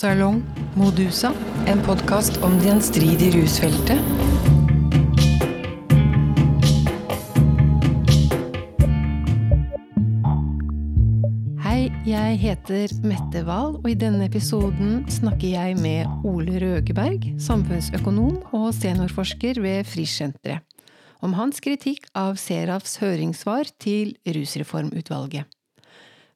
Salong Modusa, en podkast om det gjenstridige rusfeltet. Hei, jeg heter Mette Wahl, og i denne episoden snakker jeg med Ole Røgeberg, samfunnsøkonom og seniorforsker ved Frischsenteret, om hans kritikk av Serafs høringssvar til Rusreformutvalget.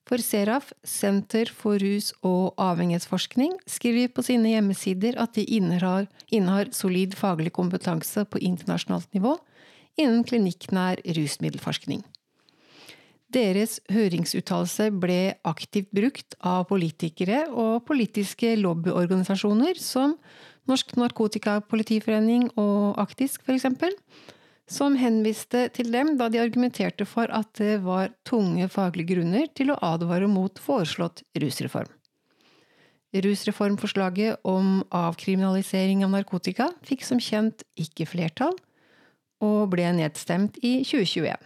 For Seraf, Senter for rus- og avhengighetsforskning, skriver på sine hjemmesider at de innehar, innehar solid faglig kompetanse på internasjonalt nivå innen klinikknær rusmiddelforskning. Deres høringsuttalelse ble aktivt brukt av politikere og politiske lobbyorganisasjoner som Norsk Narkotikapolitiforening og Aktisk, eksempel, som henviste til dem da de argumenterte for at det var tunge faglige grunner til å advare mot foreslått rusreform. Rusreformforslaget om avkriminalisering av narkotika fikk som kjent ikke flertall, og ble nedstemt i 2021.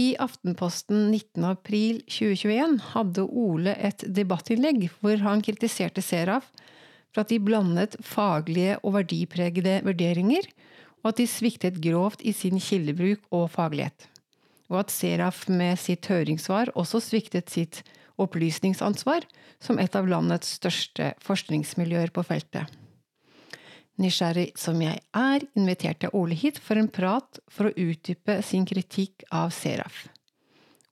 I Aftenposten 19. april 2021 hadde Ole et debattinnlegg hvor han kritiserte Seraf for at de blandet faglige og verdipregede vurderinger, og at de sviktet grovt i sin kildebruk og faglighet. Og at Seraf med sitt høringssvar også sviktet sitt opplysningsansvar som et av landets største forskningsmiljøer på feltet. Nysgjerrig som jeg er, inviterte jeg Ole hit for en prat for å utdype sin kritikk av Seraf.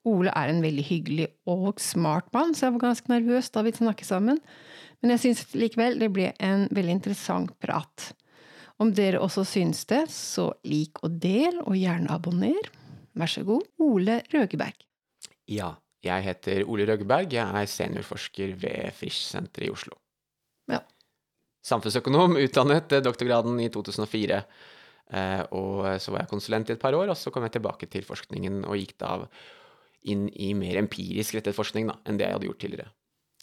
Ole er en veldig hyggelig og smart mann, så jeg var ganske nervøs da vi snakket sammen, men jeg syns likevel det ble en veldig interessant prat. Om dere også syns det, så lik og del, og gjerne abonner. Vær så god, Ole Røgeberg. Ja, jeg heter Ole Røgeberg, jeg er seniorforsker ved Frisch-senteret i Oslo. Ja. Samfunnsøkonom, utdannet doktorgraden i 2004. Eh, og så var jeg konsulent i et par år, og så kom jeg tilbake til forskningen og gikk da inn i mer empirisk rettet forskning da, enn det jeg hadde gjort tidligere.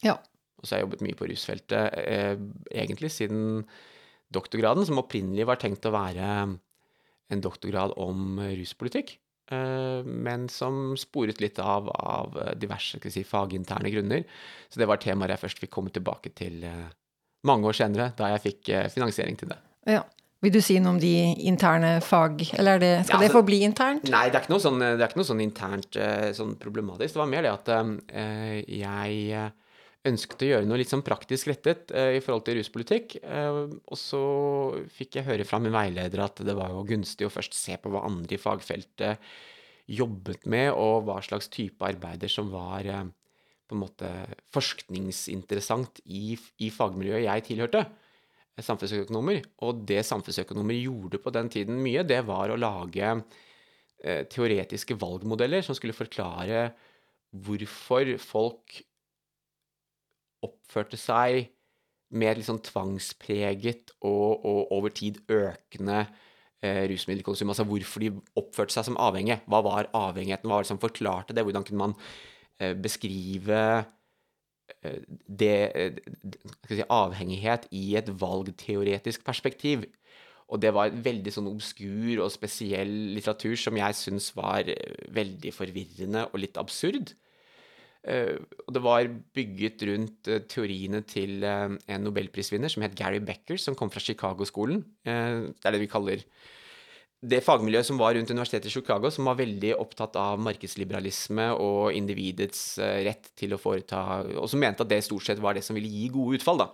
Ja. Og så har jeg jobbet mye på rusfeltet, eh, egentlig siden doktorgraden, som opprinnelig var tenkt å være en doktorgrad om ruspolitikk, eh, men som sporet litt av av diverse si, faginterne grunner. Så det var temaer jeg først fikk komme tilbake til eh, mange år senere, da jeg fikk eh, finansiering til det. ja. Vil du si noe om de interne fag, eller er det, skal Ja, det altså- forbli internt? Nei, det er ikke noe sånn, det er ikke noe sånn internt sånn problematisk. Det var mer det at jeg ønsket å gjøre noe litt sånn praktisk rettet eh, i forhold til ruspolitikk. Eh, og så fikk jeg høre fra min veileder at det var jo gunstig å først se på hva andre i fagfeltet jobbet med, og hva slags type arbeider som var eh, på en måte forskningsinteressant i, i fagmiljøet jeg tilhørte samfunnsøkonomer. Og det samfunnsøkonomer gjorde på den tiden mye, det var å lage teoretiske valgmodeller som skulle forklare hvorfor folk oppførte seg mer liksom tvangspreget og, og over tid økende eh, rusmiddelkonsum. Altså hvorfor de oppførte seg som avhengige. Hva var avhengigheten? Hva var det som forklarte det? Hvordan kunne man eh, beskrive eh, det, eh, si, avhengighet i et valgteoretisk perspektiv. Og det var veldig sånn obskur og spesiell litteratur som jeg syns var eh, veldig forvirrende og litt absurd. Eh, og det var bygget rundt eh, teoriene til eh, en nobelprisvinner som het Gary Becker, som kom fra Chicago-skolen. Det er det vi kaller det fagmiljøet som var rundt universitetet i Chicago, som var veldig opptatt av markedsliberalisme og individets rett til å foreta Og som mente at det stort sett var det som ville gi gode utfall, da.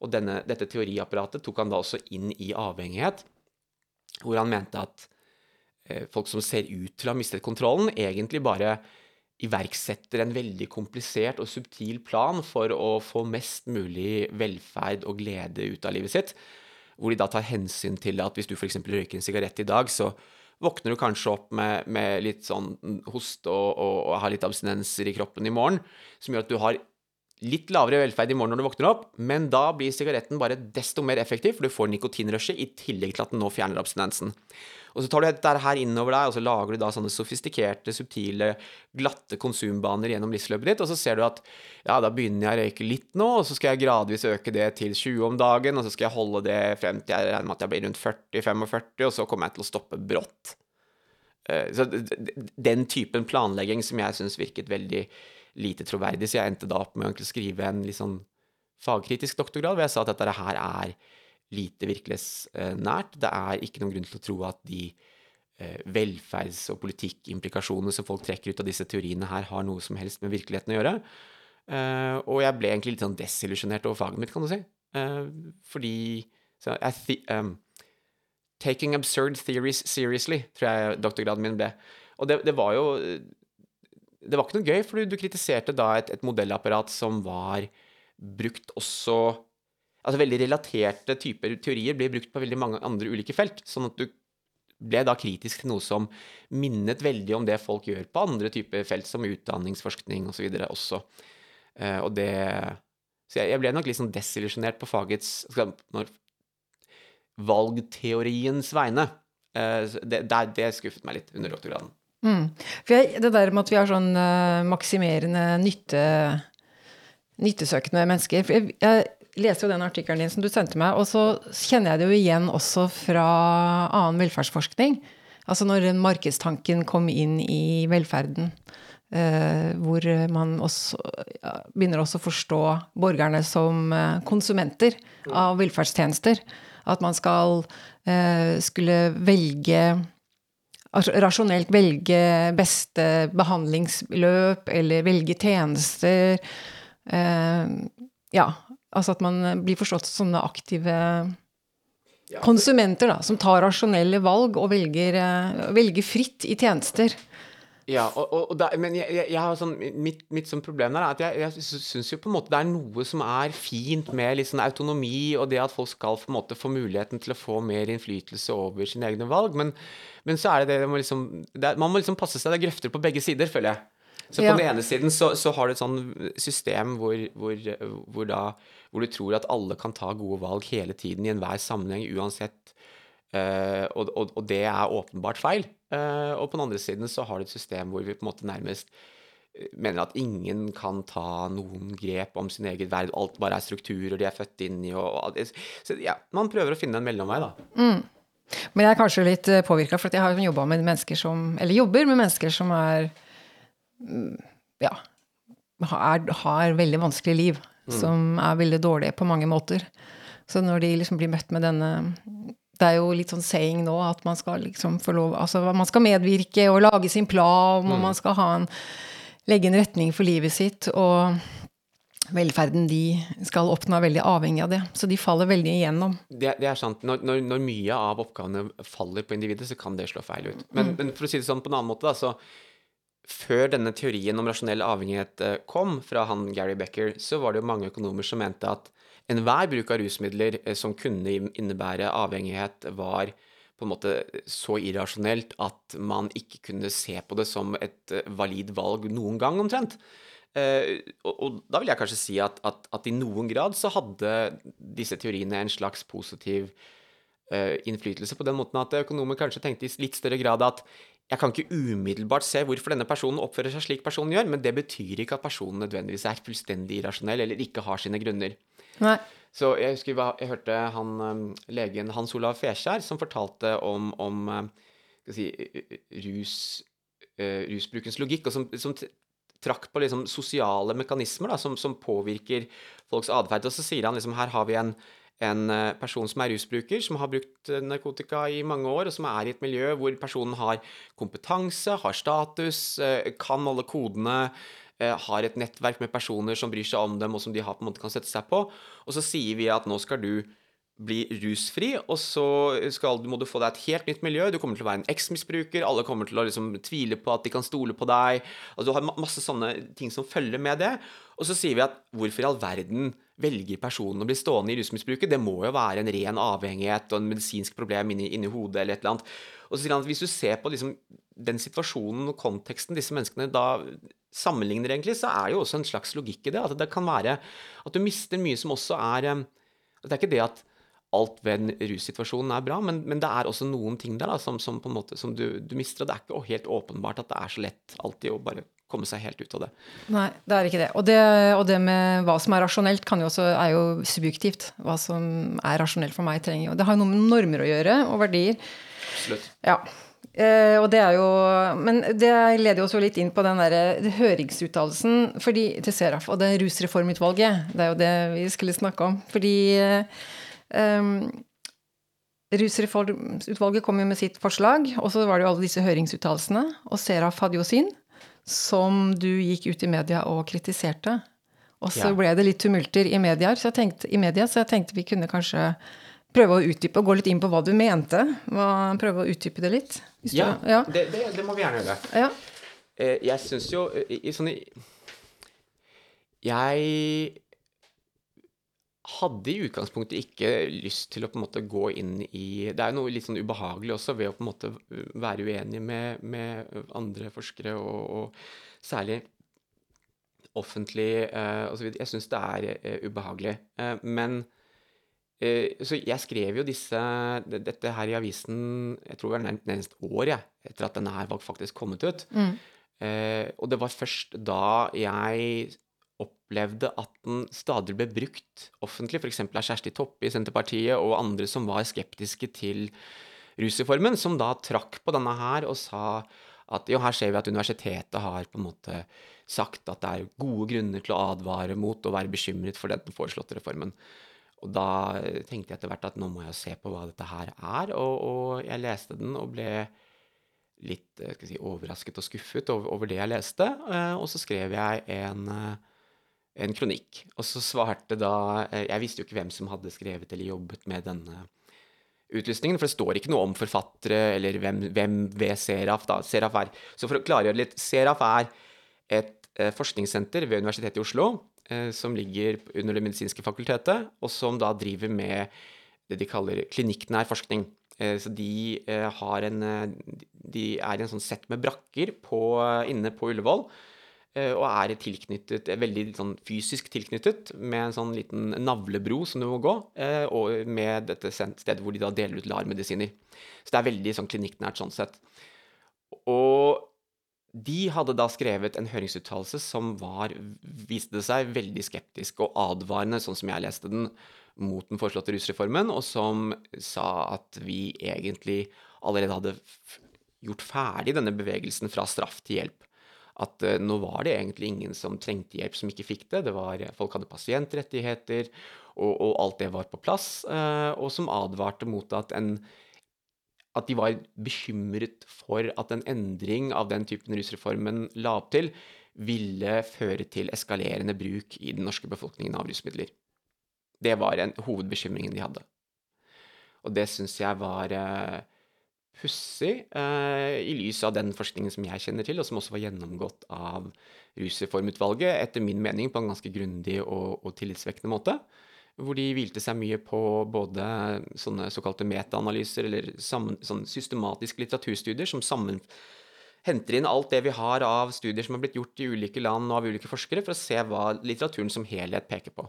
Og denne, dette teoriapparatet tok han da også inn i avhengighet, hvor han mente at folk som ser ut til å ha mistet kontrollen, egentlig bare iverksetter en veldig komplisert og subtil plan for å få mest mulig velferd og glede ut av livet sitt hvor de da tar hensyn til at hvis du f.eks. røyker en sigarett i dag, så våkner du kanskje opp med, med litt sånn hoste og, og, og har litt abstinenser i kroppen i morgen, som gjør at du har litt lavere velferd i morgen når du våkner opp, men da blir sigaretten bare desto mer effektiv, for du får nikotinrushet i tillegg til at den nå fjerner abstinensen. Og så tar du dette her innover deg, og så lager du da sånne sofistikerte, subtile, glatte konsumbaner gjennom livsløpet ditt, og så ser du at ja, da begynner jeg å røyke litt nå, og så skal jeg gradvis øke det til 20 om dagen, og så skal jeg holde det frem til jeg regner med at jeg blir rundt 40-45, og så kommer jeg til å stoppe brått. Eh, Så den typen planlegging som jeg syns virket veldig lite troverdig, så jeg endte da opp med å skrive en litt sånn fagkritisk doktorgrad, hvor jeg sa at dette her er lite virkelighetsnært. Det er ikke noen grunn til å tro at de eh, velferds- og politikkimplikasjonene som folk trekker ut av disse teoriene her, har noe som helst med virkeligheten å gjøre. Eh, og jeg ble egentlig litt sånn desillusjonert over faget mitt, kan du si. Eh, fordi så jeg, um, Taking absurd theories seriously, tror jeg doktorgraden min ble. Og det, det var jo Det var ikke noe gøy, for du kritiserte da et, et, modellapparat som var brukt også Altså veldig relaterte typer teorier blir brukt på veldig mange andre ulike felt. Sånn at du ble da kritisk til noe som minnet veldig om det folk gjør på andre typer felt, som utdanningsforskning osv. Og også. Uh, og det Så jeg, ble nok litt sånn desillusjonert på fagets når valgteoriens vegne. Det, det, det, skuffet meg litt under doktorgraden. Mm. Jeg, det der med at vi har sånn uh, maksimerende nytte, nyttesøkende mennesker jeg, jeg, leser jo den artikkelen din som du sendte meg, og så kjenner jeg det jo igjen også fra annen velferdsforskning. Altså når markedstanken kom inn i velferden. Uh, hvor man også begynner også å forstå borgerne som uh, konsumenter av velferdstjenester. At man skal eh, skulle velge altså rasjonelt velge beste behandlingsløp eller velge tjenester. Eh, ja, altså at man blir forstått som sånne aktive konsumenter da, som tar rasjonelle valg og velger, eh, velger fritt i tjenester. Ja, og, og, der, men jeg, jeg, har sånn, mitt, mitt sånn problem der er at jeg, jeg syns jo på en måte det er noe som er fint med litt sånn autonomi, og det at folk skal på en måte få muligheten til å få mer innflytelse over sine egne valg. Men, men så er det det, det, må liksom, det Man må liksom passe seg. Det er grøfter på begge sider, føler jeg. Så på ja. den ene siden så, så, har du et sånn system hvor, hvor, hvor, da, hvor du tror at alle kan ta gode valg hele tiden i enhver sammenheng, uansett Uh, og, og, og, det er åpenbart feil. Uh, og på den andre siden så har du et system hvor vi på en måte nærmest eh, mener at ingen kan ta noen grep om sin egen verd. Alt bare er strukturer de er født inn i. Og så ja, man prøver å finne en mellomvei, da. Mm. Men jeg er kanskje litt påvirka, for jeg har jobba med mennesker som Eller jobber med mennesker som er mm, Ja. Har, har veldig vanskelig liv. Mm. Som er veldig dårlige på mange måter. Så når de liksom blir møtt med denne det er jo litt sånn saying nå at man skal liksom få lov Altså man skal medvirke og lage sin plan, og mm. man skal ha en legge en retning for livet sitt. Og velferden de skal oppnå, er veldig avhengig av det. Så de faller veldig igjennom. Det, det er sant. Når, når, når, mye av oppgavene faller på individet, så kan det slå feil ut. Men, mm. men for å si det sånn på en annen måte, da, så før denne teorien om rasjonell avhengighet eh, kom fra han Gary Becker, så var det jo mange økonomer som mente at enhver bruk av rusmidler eh, som kunne innebære avhengighet, var på en måte så irrasjonelt at man ikke kunne se på det som et eh, valid valg noen gang, omtrent. Og, da vil jeg kanskje si at, at, at, i noen grad så hadde disse teoriene en slags positiv innflytelse på den måten at økonomer kanskje tenkte i litt større grad at jeg kan ikke umiddelbart se hvorfor denne personen oppfører seg slik personen gjør, men det betyr ikke at personen nødvendigvis er fullstendig irrasjonell eller ikke har sine grunner. Nei. Så jeg husker jeg hørte han, um, legen Hans Olav Fekjær som fortalte om, om um, si, rus, uh, rusbrukens logikk, og som, som trakk på liksom sosiale mekanismer da, som, som, påvirker folks atferd. Og så sier han liksom her har vi en, en uh, person som er rusbruker, som har brukt uh, narkotika i mange år, og som er i et miljø hvor personen har kompetanse, har status, kan alle kodene Eh, har et nettverk med personer som bryr seg om dem, og som de har på en måte kan sette seg på. Og så sier vi at nå skal du bli rusfri, og så skal, må du få deg et helt nytt miljø. Du kommer til å være en eksmisbruker, alle kommer til å liksom tvile på at de kan stole på deg. Altså, du har masse sånne ting som følger med det. Og så sier vi at hvorfor i all verden velger personen å bli stående i rusmisbruket? Det må jo være en ren avhengighet og en medisinsk problem inni, inni hodet eller et eller annet. Og så sier han at hvis du ser på liksom den situasjonen og konteksten disse menneskene da sammenligner, egentlig, så er det jo også en slags logikk i det. At det kan være at du mister mye som også er at Det er ikke det at alt ved en russituasjon er bra, men, men, det er også noen ting der da, som, som, på en måte, som du, du, mister. Og det er ikke helt åpenbart at det er så lett alltid å bare komme seg helt ut av det. Nei, det er ikke det. Og det, og det med hva som er rasjonelt, kan jo også, er jo subjektivt. Hva som er rasjonelt for meg, trenger jo Det har jo noe med normer å gjøre, og verdier. Absolutt. Ja. Eh, og det er jo Men det leder jo også litt inn på den derre høringsuttalelsen fordi, til Seraf og det rusreformutvalget. Det er jo det vi skulle snakke om. Fordi eh, Rusreformutvalget kom jo med sitt forslag, og så var det jo alle disse høringsuttalelsene. Og Seraf hadde jo sin, som du gikk ut i media og kritiserte. Og så Ja. ble det litt tumulter i media, så jeg tenkte, i media, så jeg tenkte vi kunne kanskje prøve å utdype og gå litt inn på hva du mente. Hva, prøve å utdype det litt. Hvis du- Ja, ja. Det, det, det må vi gjerne gjøre. ja. Eh, jeg syns jo i, sånne Jeg hadde i utgangspunktet ikke lyst til å på en måte gå inn i Det er noe litt sånn ubehagelig også ved å på en måte være uenig med, med andre forskere, og, og særlig offentlig uh, så videre. Jeg syns det er uh, ubehagelig. Uh, men eh, Så jeg skrev jo disse dette her i avisen jeg tror det var nærmest nærmest år jeg, etter at denne her var faktisk kommet ut. Mm. Eh, og det var først da jeg opplevde at den stadig ble brukt offentlig, f.eks. av Kjersti Toppe i Senterpartiet og andre som var skeptiske til rusreformen, som da trakk på denne her og sa at jo, her ser vi at universitetet har på en måte sagt at det er gode grunner til å advare mot å være bekymret for den foreslåtte reformen. Og da tenkte jeg etter hvert at nå må jeg se på hva dette her er, og, og jeg leste den og ble litt eh, si, overrasket og skuffet over, over det jeg leste. eh, Og så skrev jeg en, eh, en kronikk. Og så svarte da eh, Jeg visste jo ikke hvem som hadde skrevet eller jobbet med denne utlysningen, for det står ikke noe om forfattere eller hvem, hvem ved Seraf da. Seraf er, så for å klargjøre litt, Seraf er et eh, forskningssenter ved Universitetet i Oslo eh, som ligger under Det medisinske fakultetet, og som da driver med det de kaller klinikknær forskning. Så de har en De er i en sånn sett med brakker på, inne på Ullevål. Eh, Og er tilknyttet, er veldig sånn fysisk tilknyttet, med en sånn liten navlebro som du må gå, eh, og med dette stedet hvor de da deler ut LAR-medisiner. Så det er veldig sånn klinikknært sånn sett. Og de hadde da skrevet en høringsuttalelse som var, viste seg, veldig skeptisk og advarende, sånn som jeg leste den, mot den foreslåtte rusreformen, og som sa at vi egentlig allerede hadde gjort ferdig denne bevegelsen fra straff til hjelp. At eh, nå var det egentlig ingen som trengte hjelp, som ikke fikk det. det var, folk hadde pasientrettigheter, og, og alt det var på plass. eh, og som advarte mot at en at de var bekymret for at en endring av den typen rusreformen la opp til, ville føre til eskalerende bruk i den norske befolkningen av rusmidler. Det var en hovedbekymringen de hadde. Og det syns jeg var eh, pussig, eh, i lys av den forskningen som jeg kjenner til, og som også var gjennomgått av Rusreformutvalget, etter min mening på en ganske grundig og, og tillitsvekkende måte hvor de hvilte seg mye på både sånne såkalte metaanalyser, eller sånn systematiske litteraturstudier som sammen henter inn alt det vi har av studier som har blitt gjort i ulike land og av ulike forskere, for å se hva litteraturen som helhet peker på.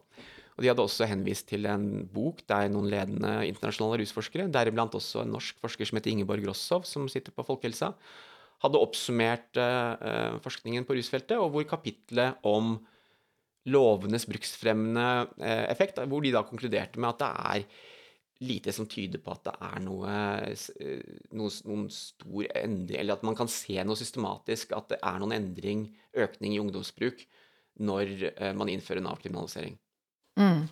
Og De hadde også henvist til en bok der noen ledende internasjonale rusforskere, deriblant også en norsk forsker som heter Ingeborg Rossov, som sitter på Folkehelsa, hadde oppsummert eh, forskningen på rusfeltet, og hvor kapitlet om lovenes bruksfremmende eh, effekt, hvor de da konkluderte med at det er lite som tyder på at det er noe, noe, noen stor endring, eller at man kan se noe systematisk, at det er noen endring, økning i ungdomsbruk, når man innfører en avkriminalisering. Mm.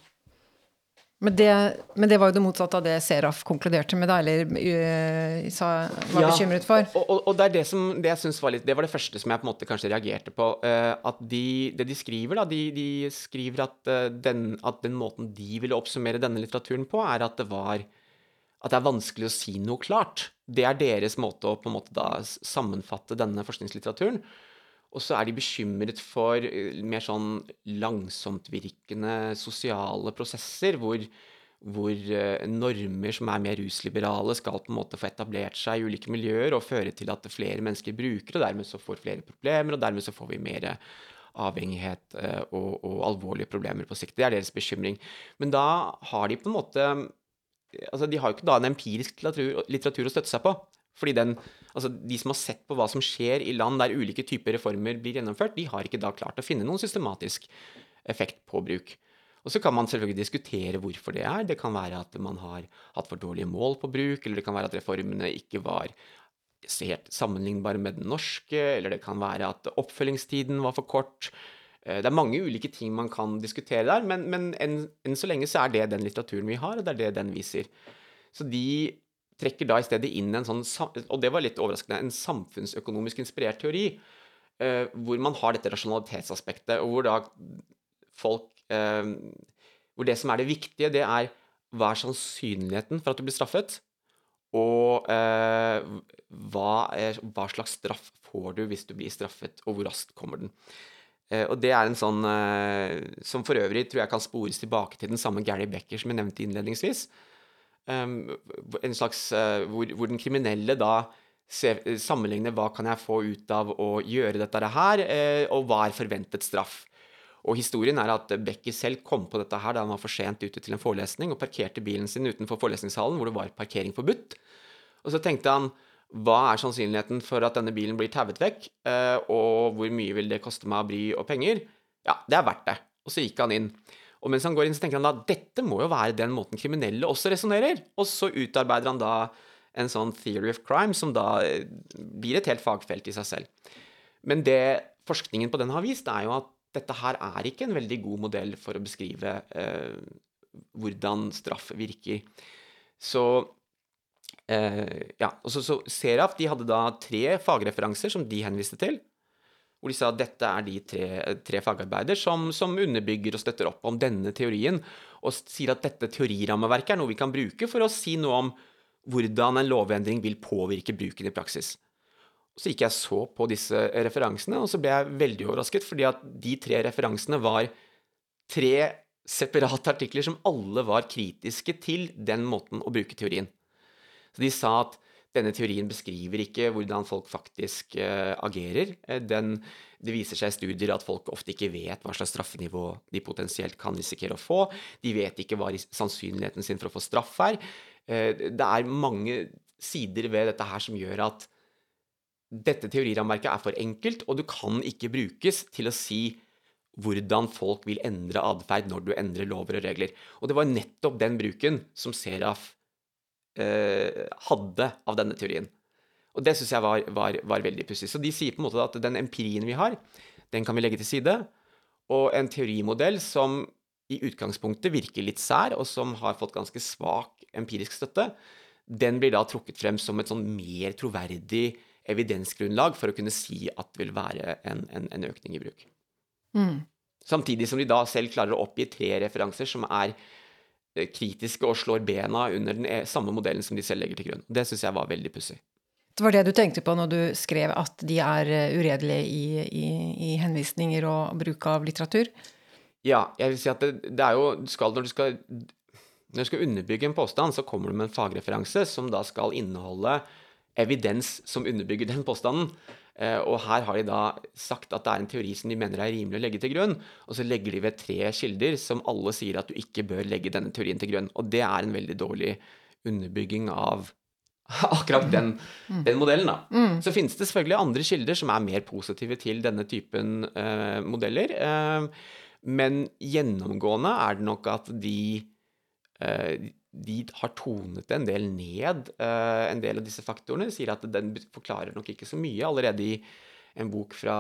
Men, det, men det var jo det motsatte av det Seraf konkluderte med, da, eller uh, sa, var Ja. bekymret for. Og, og, og det er det som det jeg synes var litt Det var det første som jeg på en måte kanskje reagerte på. Uh, at de, det de skriver, da De, de skriver at, uh, den, at den måten de ville oppsummere denne litteraturen på, er at det var At det er vanskelig å si noe klart. Det er deres måte å på en måte da sammenfatte denne forskningslitteraturen. Og så er de bekymret for eh, mer sånn langsomtvirkende sosiale prosesser, hvor, hvor eh, normer som er mer rusliberale, skal på en måte få etablert seg i ulike miljøer og føre til at flere mennesker bruker, og dermed så får flere problemer, og dermed så får vi mer avhengighet eh, og, og alvorlige problemer på sikt. Det er deres bekymring. Men da har de på en måte altså De har jo ikke da en empirisk litteratur, litteratur å støtte seg på. Fordi den, altså De som har sett på hva som skjer i land der ulike typer reformer blir gjennomført, de har ikke da klart å finne noen systematisk effekt på bruk. Og så kan man selvfølgelig diskutere hvorfor det er. Det kan være at man har hatt for dårlige mål på bruk, eller det kan være at reformene ikke var helt sammenlignbare med den norske, eller det kan være at oppfølgingstiden var for kort. Eh, det er mange ulike ting man kan diskutere der, men, men enn, enn, så lenge så er det den litteraturen vi har, og det er det den viser. Så de trekker da i stedet inn en sånn, og det var litt overraskende, en samfunnsøkonomisk inspirert teori, eh, hvor man har dette rasjonalitetsaspektet, og hvor da folk eh, Hvor det som er det viktige, det er hva er sannsynligheten for at du blir straffet? Og eh, hva, er, hva, slags straff får du hvis du blir straffet, og hvor raskt kommer den? Eh, og det er en sånn eh, som for øvrig tror jeg kan spores tilbake til den samme Gary Becker som jeg nevnte innledningsvis. Um, en slags uh, hvor, hvor, den kriminelle da se, sammenligner hva kan jeg få ut av å gjøre dette her, uh, og hva er forventet straff. Og historien er at Becky selv kom på dette her da han var for sent ute til en forelesning og parkerte bilen sin utenfor forelesningssalen hvor det var parkering forbudt. Og så tenkte han hva er sannsynligheten for at denne bilen blir tauet vekk, eh, og hvor mye vil det koste meg av bry og penger? Ja, det er verdt det. Og så gikk han inn. Og mens han går inn, så tenker han da dette må jo være den måten kriminelle også resonnerer. Og så utarbeider han da en sånn theory of crime som da eh, blir et helt fagfelt i seg selv. Men det forskningen på den har vist, er jo at dette her er ikke en veldig god modell for å beskrive eh, hvordan straff virker. Så eh, ja, og så, så Seraf de hadde da tre fagreferanser som de henviste til. Hvor de sa at dette er de tre, tre fagarbeider som, som, underbygger og støtter opp om denne teorien. Og sier at dette teorirammeverket er noe vi kan bruke for å si noe om hvordan en lovendring vil påvirke bruken i praksis. Så gikk jeg så på disse referansene, og så ble jeg veldig overrasket, fordi at de tre referansene var tre separate artikler som alle var kritiske til den måten å bruke teorien. Så de sa at denne teorien beskriver ikke hvordan folk faktisk uh, agerer. Eh, den, det viser seg i studier at folk ofte ikke vet hva slags straffenivå de potensielt kan risikere å få. De vet ikke hva sannsynligheten sin for å få straff er. Uh, det er mange sider ved dette her som gjør at dette teorirammerket er for enkelt, og du kan ikke brukes til å si hvordan folk vil endre atferd når du endrer lover og regler. Og det var nettopp den bruken som Seraf eh, hadde av denne teorien. Og det syns jeg var, var, var veldig pussig. Så de sier på en måte at den empirien vi har, den kan vi legge til side. Og en teorimodell som i utgangspunktet virker litt sær, og som har fått ganske svak empirisk støtte, den blir da trukket frem som et sånn mer troverdig evidensgrunnlag for å kunne si at det vil være en, en, en økning i bruk. Mm. Samtidig som de da selv klarer å oppgi tre referanser som er eh, kritiske og slår bena under den eh, samme modellen som de selv legger til grunn. Det syns jeg var veldig pussig. Det var det du tenkte på når du skrev at de er eh, uredelige i, i, i henvisninger og bruk av litteratur? Ja, jeg vil si at det, det er jo skal, når, du skal, når du skal underbygge en påstand, så kommer du med en fagreferanse som da skal inneholde evidens som underbygger den påstanden. Eh, og her har de da sagt at det er en teori som de mener er rimelig å legge til grunn. Og så legger de ved tre kilder som alle sier at du ikke bør legge denne teorien til grunn. Og det er en veldig dårlig underbygging av akkurat den, den modellen. da. Mm. Så finnes det selvfølgelig andre kilder som er mer positive til denne typen uh, modeller. Uh, men gjennomgående er det nok at de uh, de har tonet en del ned, uh, en del av disse faktorene. De Sier at den forklarer nok ikke så mye. Allerede i en bok fra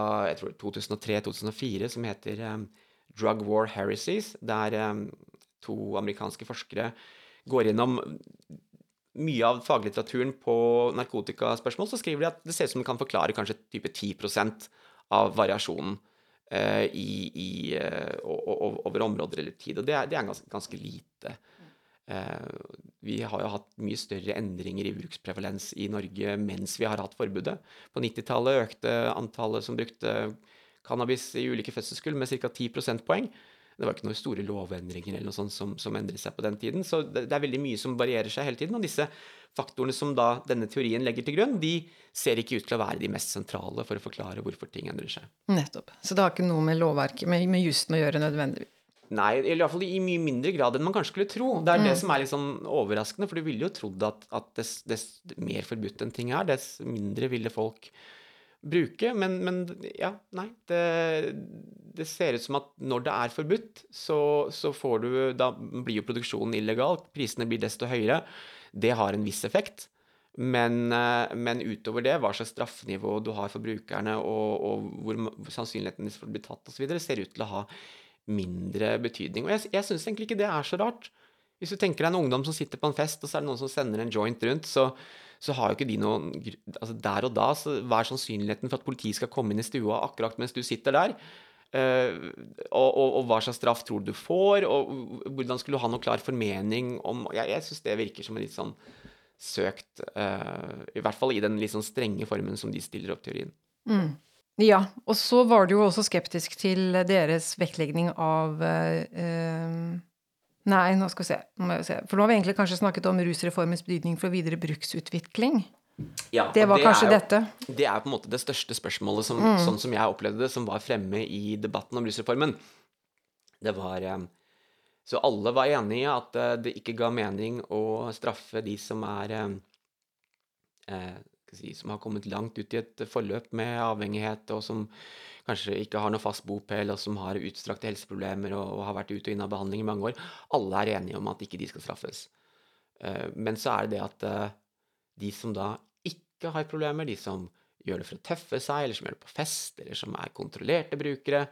2003-2004 som heter um, Drug War Heresies, der um, to amerikanske forskere går gjennom mye av faglitteraturen på narkotikaspørsmål, så skriver de at det ser ut som det kan forklare kanskje type 10% av variasjonen uh, i, i, over områder eller tid. Og det er, det er ganske, ganske lite. Eh, vi har jo hatt mye større endringer i bruksprevalens i Norge mens vi har hatt forbudet. På 90-tallet økte antallet som brukte cannabis i ulike fødselskull med ca. 10 prosentpoeng. Det var ikke noen store lovendringer eller noe sånt som, som endret seg på den tiden. Så det, det, er veldig mye som varierer seg hele tiden. Og disse faktorene som da denne teorien legger til grunn, de ser ikke ut til å være de mest sentrale for å forklare hvorfor ting endrer seg. Nettopp. Så det har ikke noe med lovverket, med, med jussen å gjøre nødvendigvis? Nei, eller iallfall i mye mindre grad enn man kanskje skulle tro. Det er mm. det som er litt sånn overraskende, for du ville jo trodd at, at dess, dess, mer forbudt en ting er, dess mindre ville folk bruke. Men, men ja, nei. Det, det, ser ut som at når det er forbudt, så, så får du Da blir jo produksjonen illegal. Prisene blir desto høyere. Det har en viss effekt. Men, eh, men utover det, hva slags straffenivå du har for brukerne, og, og hvor sannsynligheten for å bli tatt osv., ser ut til å ha mindre betydning. Og jeg, jeg syns egentlig ikke det er så rart. Hvis du tenker deg en ungdom som sitter på en fest, og så er det noen som sender en joint rundt, så, så har jo ikke de noen altså Der og da, så hva er sannsynligheten for at politiet skal komme inn i stua akkurat mens du sitter der? Uh, og, og, og hva slags straff tror du du får? Og hvordan skulle du ha noe klar formening om Jeg, jeg syns det virker som en litt sånn søkt uh, I hvert fall i den litt sånn strenge formen som de stiller opp teorien. Mm. Ja, og så var du jo også skeptisk til deres vektlegging av eh, eh, Nei, nå skal vi se. Nå se. For nå har vi egentlig kanskje snakket om rusreformens betydning for videre bruksutvikling. Ja, Det var var kanskje er jo- dette. Det er på en måte det største spørsmålet, som, sånn som jeg opplevde det, som var fremme i debatten om rusreformen. Det var eh, Så alle var enige i at eh, det ikke ga mening å straffe de som er eh, si, Som har kommet langt ut i et forløp med avhengighet, og som kanskje ikke har noe fast bopel, og som har utstrakte helseproblemer og, og har vært ute og inne av behandling i mange år. Alle er enige om at ikke de skal straffes. Eh, men så er det det at eh, de som da ikke har problemer, de som gjør det for å tøffe seg, eller som gjør det på fest, eller som er kontrollerte brukere,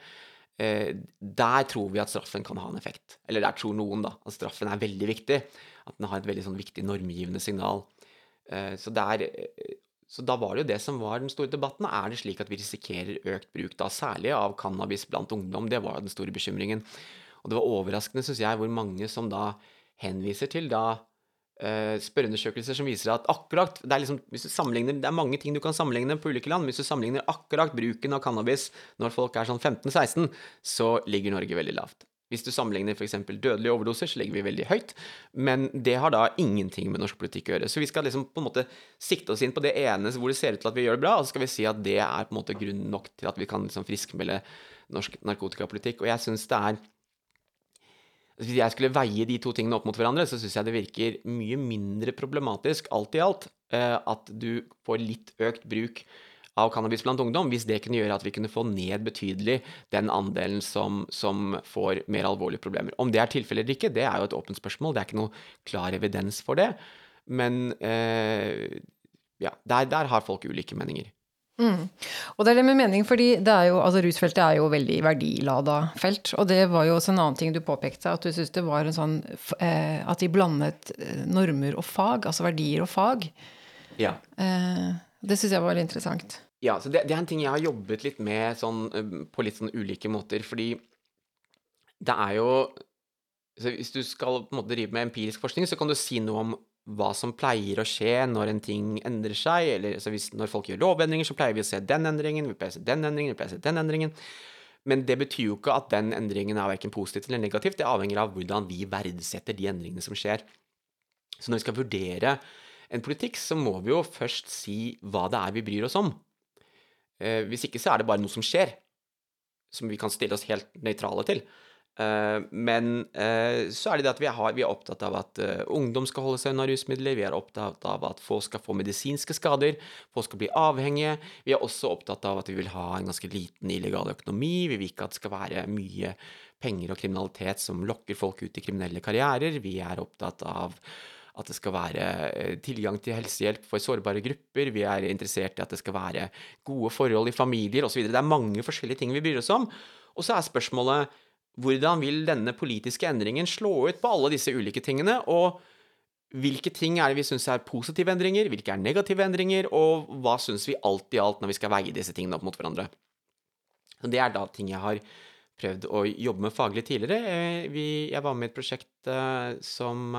eh, der tror vi at straffen kan ha en effekt. Eller der tror noen da, at straffen er veldig viktig. At den har et veldig sånn viktig normgivende signal. Så, der, så da var det jo det som var den store debatten. Er det slik at vi risikerer økt bruk, da særlig av cannabis blant ungdom? Det var jo den store bekymringen. Og det var overraskende, syns jeg, hvor mange som da henviser til da eh, spørreundersøkelser som viser at akkurat det er, liksom, det er mange ting du kan sammenligne på ulike land. Hvis du sammenligner akkurat bruken av cannabis når folk er sånn 15-16, så ligger Norge veldig lavt. Hvis du sammenligner f.eks. dødelige overdoser, så ligger vi veldig høyt. Men det har da ingenting med norsk politikk å gjøre. Så vi skal liksom på en måte sikte oss inn på det ene hvor det ser ut til at vi gjør det bra, og så skal vi si at det er på en måte grunn nok til at vi kan liksom friskmelde norsk narkotikapolitikk. Og jeg syns det er Altså, Hvis jeg skulle veie de to tingene opp mot hverandre, så syns jeg det virker mye mindre problematisk alt i alt eh, at du får litt økt bruk av cannabis blant ungdom, hvis det kunne gjøre at vi kunne få ned betydelig den andelen som, som får mer alvorlige problemer. Om det er tilfellet eller ikke, det er jo et åpent spørsmål. Det er ikke noe klar evidens for det. Men eh, ja, der, der har folk ulike meninger. Mm. Og det er det med mening, fordi det er jo, altså rusfeltet er jo veldig verdilada felt. Og det var jo også en annen ting du påpekte, at du syntes det var en sånn eh, At de blandet normer og fag, altså verdier og fag. Ja. Eh, det syns jeg var veldig interessant. Ja, så det, det er en ting jeg har jobbet litt med sånn, eh, på litt sånn ulike måter, fordi det er jo Hvis du skal på en måte drive med empirisk forskning, så kan du si noe om hva som pleier å skje når en ting endrer seg, eller altså hvis, når folk gjør lovendringer, så pleier vi å se den endringen, vi pleier å se den endringen, vi pleier å se den endringen. Men det betyr jo ikke at den endringen er verken positivt eller negativt, det avhenger av hvordan vi verdsetter de endringene som skjer. Så når vi skal vurdere en politikk, så må vi jo først si hva det er vi bryr oss om. Eh, hvis ikke så er det bare noe som skjer, som vi kan stille oss helt nøytrale til. Eh, men eh, så er det det at vi, har, vi er opptatt av at ungdom skal holde seg unna rusmidler. Vi er opptatt av at folk skal få medisinske skader. Folk skal bli avhengige. Vi er også opptatt av at vi vil ha en ganske liten illegal økonomi. Vi vil ikke at det skal være mye penger og kriminalitet som lokker folk ut i kriminelle karrierer. Vi er opptatt av at det skal være eh, tilgang til helsehjelp for sårbare grupper. Vi er interessert i at det skal være gode forhold i familier osv. Det er mange forskjellige ting vi bryr oss om. Og så er spørsmålet hvordan vil denne politiske endringen slå ut på alle disse ulike tingene? Og hvilke ting er det vi syns er positive endringer, hvilke er negative endringer, og hva syns vi alt i alt når vi skal veie disse tingene opp mot hverandre? Det er da ting jeg har prøvd å jobbe med faglig tidligere. Eh, jeg var med i et prosjekt eh, som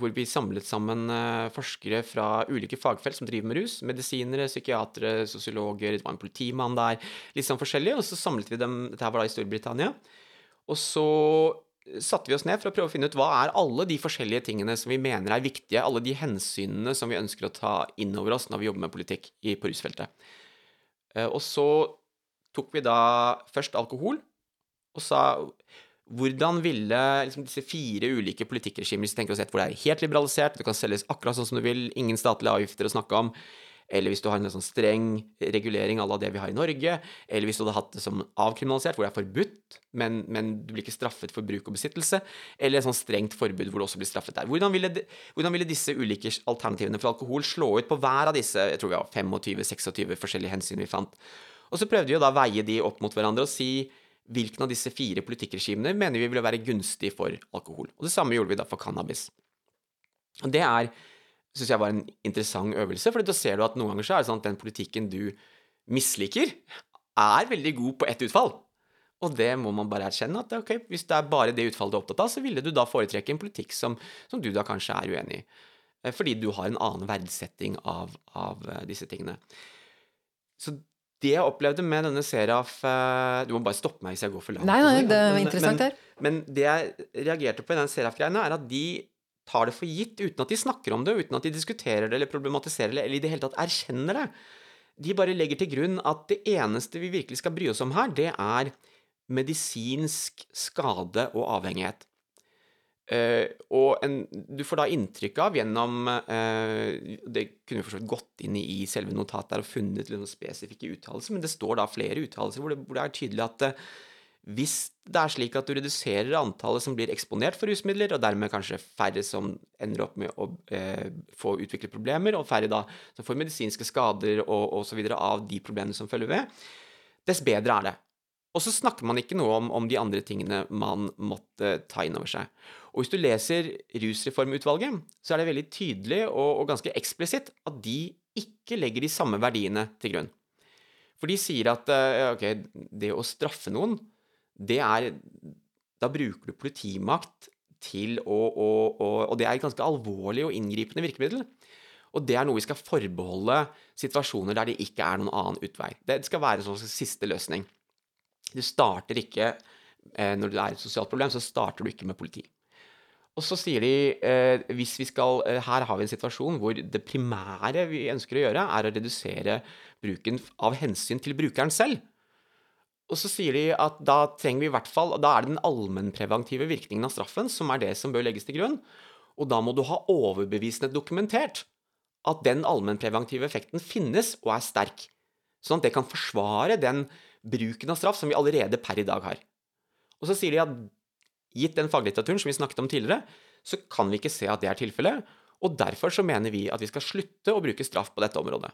hvor vi samlet sammen eh, forskere fra ulike fagfelt som driver med rus. Medisinere, psykiatere, sosiologer, det var en politimann der. Litt sånn forskjellig. Og så samlet vi dem Dette var da i Storbritannia. Og så satte vi oss ned for å prøve å finne ut hva er alle de forskjellige tingene som vi mener er viktige, alle de hensynene som vi ønsker å ta inn over oss når vi jobber med politikk på rusfeltet. Eh, Og så tok vi da først alkohol, og sa hvordan ville liksom, disse fire ulike politikkregimer hvis du tenker oss et hvor det er helt liberalisert, det kan selges akkurat sånn som du vil, ingen statlige avgifter å snakke om, eller hvis du har en sånn streng regulering à la det vi har i Norge, eller hvis du hadde hatt det som avkriminalisert, hvor det er forbudt, men, men du blir ikke straffet for bruk og besittelse, eller et sånn strengt forbud hvor du også blir straffet der. Hvordan ville, hvordan ville disse ulike alternativene for alkohol slå ut på hver av disse jeg tror vi har 25-26 forskjellige hensyn vi fant? Og så prøvde vi å da veie de opp mot hverandre og si hvilken av disse fire politikkregimene mener vi ville være gunstig for alkohol. Og det samme gjorde vi da for cannabis. Og det er syns jeg var en interessant øvelse, for da ser du at noen ganger så er det sånn at den politikken du misliker, er veldig god på ett utfall. Og det må man bare erkjenne, at ok, hvis det er bare det utfallet du er opptatt av, så ville du da foretrekke en politikk som, som du da kanskje er uenig i. Eh, fordi du har en annen verdsetting av, av eh, disse tingene. Så det jeg opplevde med denne Seraf eh, Du må bare stoppe meg hvis jeg går for langt. Nei, nei, det er interessant her. Men, men det jeg reagerte på i den Seraf-greiene, er at de tar det for gitt uten at de snakker om det, uten at de diskuterer det eller problematiserer det, eller i det hele tatt erkjenner det. De bare legger til grunn at det eneste vi virkelig skal bry oss om her, det er medisinsk skade og avhengighet. Uh, og en, du får da inntrykk av gjennom uh, Det kunne vi for gått inn i selve notatet der og funnet noen spesifikke uttalelser, men det står da flere uttalelser hvor, hvor, det er tydelig at uh, hvis det er slik at du reduserer antallet som blir eksponert for rusmidler, og dermed kanskje færre som ender opp med å få utvikle problemer, og færre da som får medisinske skader og osv. av de problemene som følger ved, dess bedre er det. Og så snakker man ikke noe om, om de andre tingene man måtte ta inn over seg. Og hvis du leser Rusreformutvalget, så er det veldig tydelig og, og ganske eksplisitt at de ikke legger de samme verdiene til grunn. For de sier at eh, ok, det å straffe noen det er Da bruker du politimakt til å, å, å, Og det er et ganske alvorlig og inngripende virkemiddel. Og det er noe vi skal forbeholde situasjoner der det ikke er noen annen utvei. Det skal være en sånn siste løsning. Du starter ikke eh, Når det er et sosialt problem, så starter du ikke med politi. Og så sier de eh, hvis vi skal eh, Her har vi en situasjon hvor det primære vi ønsker å gjøre, er å redusere bruken av hensyn til brukeren selv. Og så sier de at da trenger vi i hvert fall Da er det den allmennpreventive virkningen av straffen som er det som bør legges til grunn. Og da må du ha overbevisende dokumentert at den allmennpreventive effekten finnes og er sterk. Sånn at det kan forsvare den bruken av straff som vi allerede per i dag har. Og så sier de at gitt den faglitteraturen som vi snakket om tidligere, så kan vi ikke se at det er tilfellet. Og derfor så mener vi at vi skal slutte å bruke straff på dette området.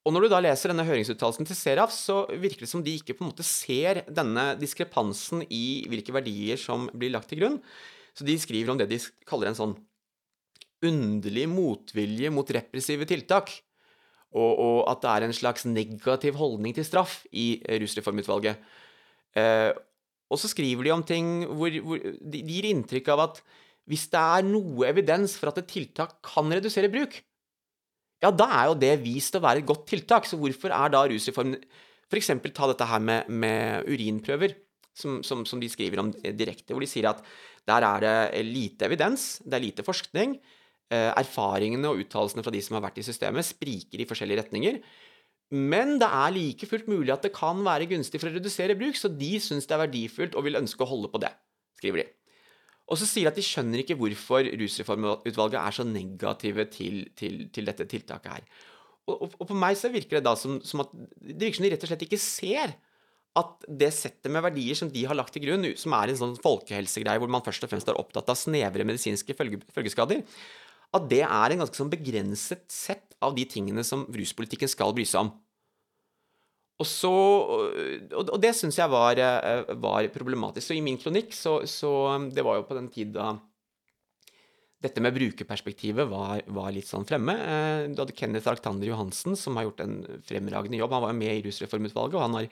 Og når du da leser denne høringsuttalelsen til Seraf, så virker det som de ikke på en måte ser denne diskrepansen i hvilke verdier som blir lagt til grunn. Så de skriver om det de kaller en sånn underlig motvilje mot repressive tiltak. Og, og at det er en slags negativ holdning til straff i Rusreformutvalget. Eh, og så skriver de om ting hvor, hvor de, gir inntrykk av at hvis det er noe evidens for at et tiltak kan redusere bruk, ja, da er jo det vist å være et godt tiltak. Så hvorfor er da rusreformen F.eks. ta dette her med, med urinprøver, som, som, som, de skriver om direkte, hvor de sier at der er det lite evidens, det er lite forskning. Eh, erfaringene og uttalelsene fra de som har vært i systemet, spriker i forskjellige retninger. Men det er like fullt mulig at det kan være gunstig for å redusere bruk, så de syns det er verdifullt og vil ønske å holde på det, skriver de. Og så sier de at de skjønner ikke hvorfor rusreformutvalget er så negative til, til, til dette tiltaket her. Og, og, på meg så virker det da som, som, at det virker som de rett og slett ikke ser at det settet med verdier som de har lagt til grunn, som er en sånn folkehelsegreie hvor man først og fremst er opptatt av snevre medisinske følge, følgeskader, at det er en ganske sånn begrenset sett av de tingene som ruspolitikken skal bry seg om. Og, så, og det syns jeg var, eh, var, problematisk. Så i min kronikk så, så, Det var jo på den tid da dette med brukerperspektivet var, var litt sånn fremme. Eh, du hadde Kenneth Arctander Johansen, som har gjort en fremragende jobb. Han var jo med i Rusreformutvalget, og han har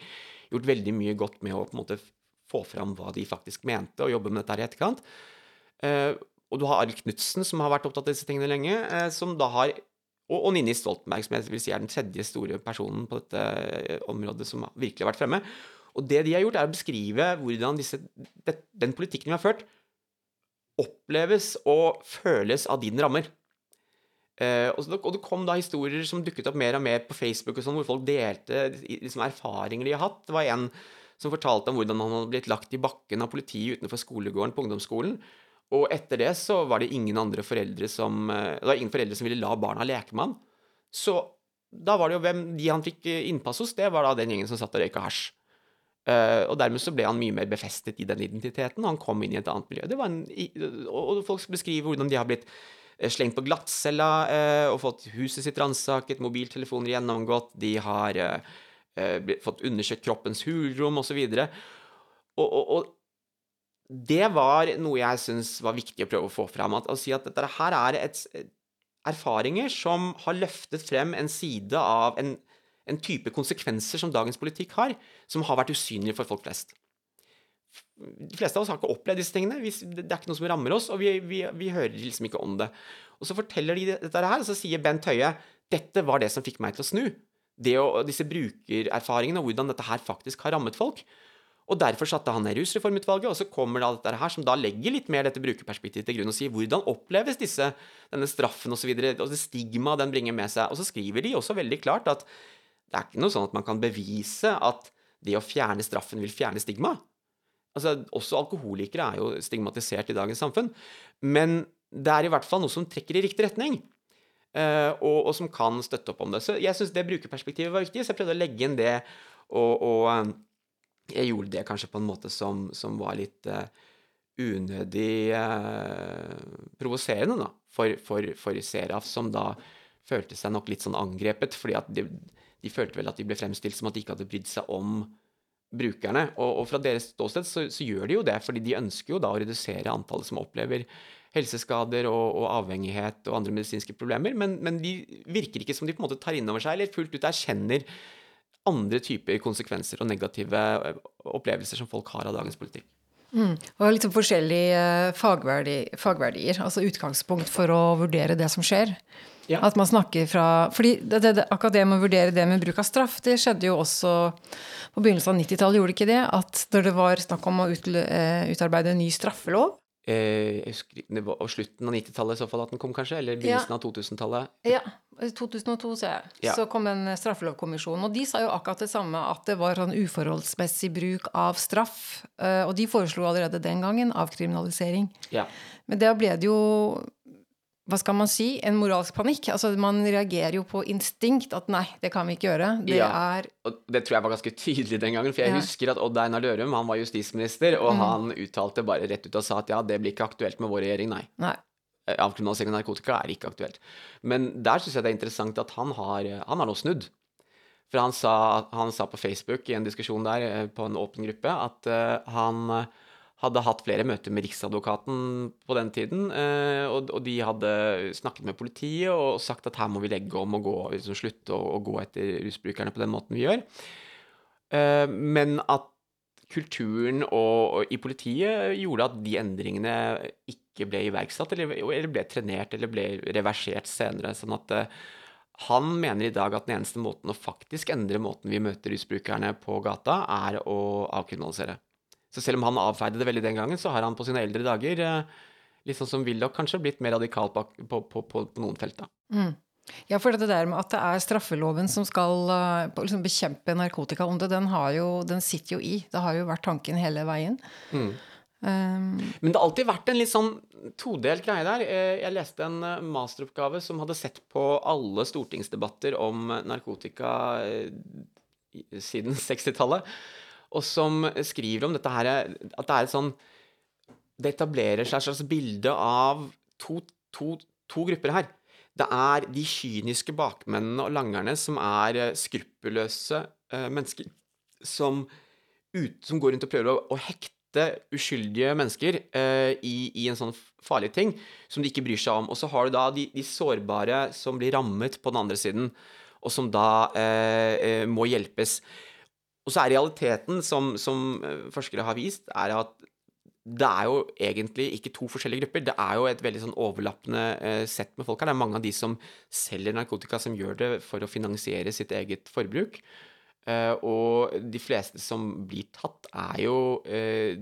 gjort veldig mye godt med å på en måte få fram hva de faktisk mente, og jobbe med dette her i etterkant. Eh, og du har Arild Knutsen, som har vært opptatt av disse tingene lenge, som da har og, og Nini Stoltenberg, som jeg vil si er den tredje store personen på dette eh, området som virkelig har vært fremme. Og det de har gjort, er å beskrive hvordan disse, den politikken vi har ført, oppleves og føles av dine rammer. Eh, og, det, og, det, kom da historier som dukket opp mer og mer på Facebook, og sånn, hvor folk delte liksom, erfaringer de har hatt. Det var en som fortalte om hvordan han hadde blitt lagt i bakken av politiet utenfor skolegården på ungdomsskolen. Og etter det så var det ingen andre foreldre som eh, Det var ingen foreldre som ville la barna leke med han. Så da var det jo hvem de han fikk eh, innpass hos, det var da den gjengen som satt og røyka hasj. Eh, og dermed så ble han mye mer befestet i den identiteten, og han kom inn i et annet miljø. En, og folk beskriver hvordan de har blitt slengt på glattcella eh, og fått huset sitt ransaket, mobiltelefoner gjennomgått, de har fått undersøkt kroppens hulrom osv. Og, og, og det var noe jeg syns var viktig å prøve å få fram. At, å si at dette her er et, erfaringer som har løftet frem en side av en, en type konsekvenser som dagens politikk har, som har vært usynlige for folk flest. De fleste av oss har ikke opplevd disse tingene. Vi, det er ikke noe som rammer oss, og vi, vi, vi hører liksom ikke om det. Og så forteller de dette her, og så sier Bent Høie dette var det som fikk meg til å snu. Det og disse brukererfaringene og hvordan dette her faktisk har rammet folk. Og Derfor satte han ned Rusreformutvalget, og så kommer da dette her, som da legger litt mer dette brukerperspektivet til grunn og sier hvordan oppleves disse, denne straffen osv., og, så videre, og det stigmaet den bringer med seg. Og så skriver de også veldig klart at det er ikke noe sånn at man kan bevise at det å fjerne straffen vil fjerne stigma. Altså, Også alkoholikere er jo stigmatisert i dagens samfunn. Men det er i hvert fall noe som trekker i riktig retning. eh, og, og som kan støtte opp om det. Så jeg syns det brukerperspektivet var viktig, så jeg prøvde å legge inn det. Og, og eh, jeg gjorde det kanskje på en måte som, som var litt uh, unødig uh, provoserende, da, for, for, for Seraf, som da følte seg nok litt sånn angrepet, fordi at de, de følte vel at de ble fremstilt som at de ikke hadde brydd seg om brukerne. Og, og fra deres ståsted så, så, gjør de jo det, fordi de ønsker jo da å redusere antallet som opplever helseskader og, og avhengighet og andre medisinske problemer, men, men, de virker ikke som de på en måte tar inn over seg eller fullt ut erkjenner andre typer konsekvenser og negative opplevelser som folk har av dagens politikk. Mm. Og liksom forskjellige fagverdi, fagverdier, altså utgangspunkt for å vurdere det som skjer. Ja. At man snakker fra fordi det, det, akkurat det med å vurdere det med bruk av straff, det skjedde jo også på begynnelsen av 90-tallet, gjorde det ikke det? At når det var snakk om å utarbeide en ny straffelov, Eh, husker det var slutten av 90-tallet i så fall at den kom, kanskje? Eller begynnelsen ja. av 2000-tallet? Ja. 2002, ser jeg. Ja. Så kom en straffelovkommisjon. Og de sa jo akkurat det samme, at det var sånn uforholdsmessig bruk av straff. Og de foreslo allerede den gangen avkriminalisering. Ja. Men da ble det jo hva skal man si, en moralsk panikk. Altså Man reagerer jo på instinkt at nei, det kan vi ikke gjøre. Det ja, er og det tror jeg var ganske tydelig den gangen. For jeg ja. husker at Odd Einar Dørum han var justisminister, og mm. han uttalte bare rett ut og sa at ja, det blir ikke aktuelt med vår regjering, nei. nei. Eh, avkriminalisering av narkotika er ikke aktuelt. Men der syns jeg det er interessant at han har, han har nå snudd. For han sa, han sa, på Facebook i en diskusjon der, eh, på en åpen gruppe, at uh, han hadde hatt flere møter med Riksadvokaten på den tiden. Og, og de hadde snakket med politiet og sagt at her må vi legge om og gå, liksom slutte å, gå etter rusbrukerne på den måten vi gjør. Men at kulturen og, og i politiet gjorde at de endringene ikke ble iverksatt, eller, eller, ble trenert eller ble reversert senere. sånn at han mener i dag at den eneste måten å faktisk endre måten vi møter rusbrukerne på gata, er å avkriminalisere. Så selv om han avfeide det veldig den gangen, så har han på sine eldre dager, litt sånn som Willoch kanskje, blitt mer radikal på, på, på, på noen felt. da. Mm. Ja, for det der med at det er straffeloven som skal liksom bekjempe narkotikaonde, den, den sitter jo i. Det har jo vært tanken hele veien. Mm. Um, Men det har alltid vært en litt sånn todelt greie der. Jeg leste en masteroppgave som hadde sett på alle stortingsdebatter om narkotika siden 60-tallet og som skriver om dette her At det er et sånn Det etablerer seg et slags bilde av to, to, to grupper her. Det er de kyniske bakmennene og langerne som er eh, skruppelløse eh, mennesker som, ut, som, går rundt og prøver å, å hekte uskyldige mennesker eh, i, i, en sånn farlig ting som de ikke bryr seg om. Og så har du da de, de sårbare som blir rammet på den andre siden, og som da eh, må hjelpes. Og så er realiteten, som, som, eh, forskere har vist, er at det er jo egentlig ikke to forskjellige grupper. Det er jo et veldig sånn overlappende eh, sett med folk her. Det er mange av de som selger narkotika, som gjør det for å finansiere sitt eget forbruk. Eh, og de fleste som blir tatt, er jo eh,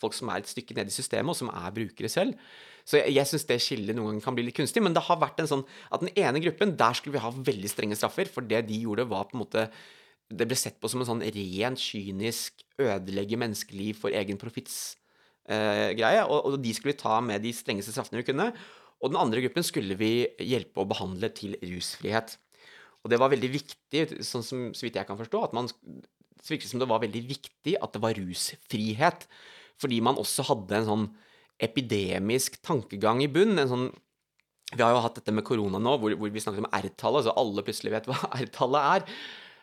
folk som er et stykke nede i systemet, og som er brukere selv. Så jeg, jeg syns det skillet noen ganger kan bli litt kunstig. Men det har vært en sånn at den ene gruppen, der skulle vi ha veldig strenge straffer. For det de gjorde, var på en måte det ble sett på som en sånn rent kynisk ødelegge menneskeliv for egen profitts eh, greie. Og, og, de skulle ta med de strengeste straffene vi kunne. Og den andre gruppen skulle vi hjelpe å behandle til rusfrihet. Og det var veldig viktig, sånn som, så vidt jeg kan forstå, at man så virket som det var veldig viktig at det var rusfrihet. Fordi man også hadde en sånn epidemisk tankegang i bunn. En sånn vi har jo hatt dette med korona nå, hvor, hvor vi snakket om R-tallet, så alle plutselig vet hva R-tallet er.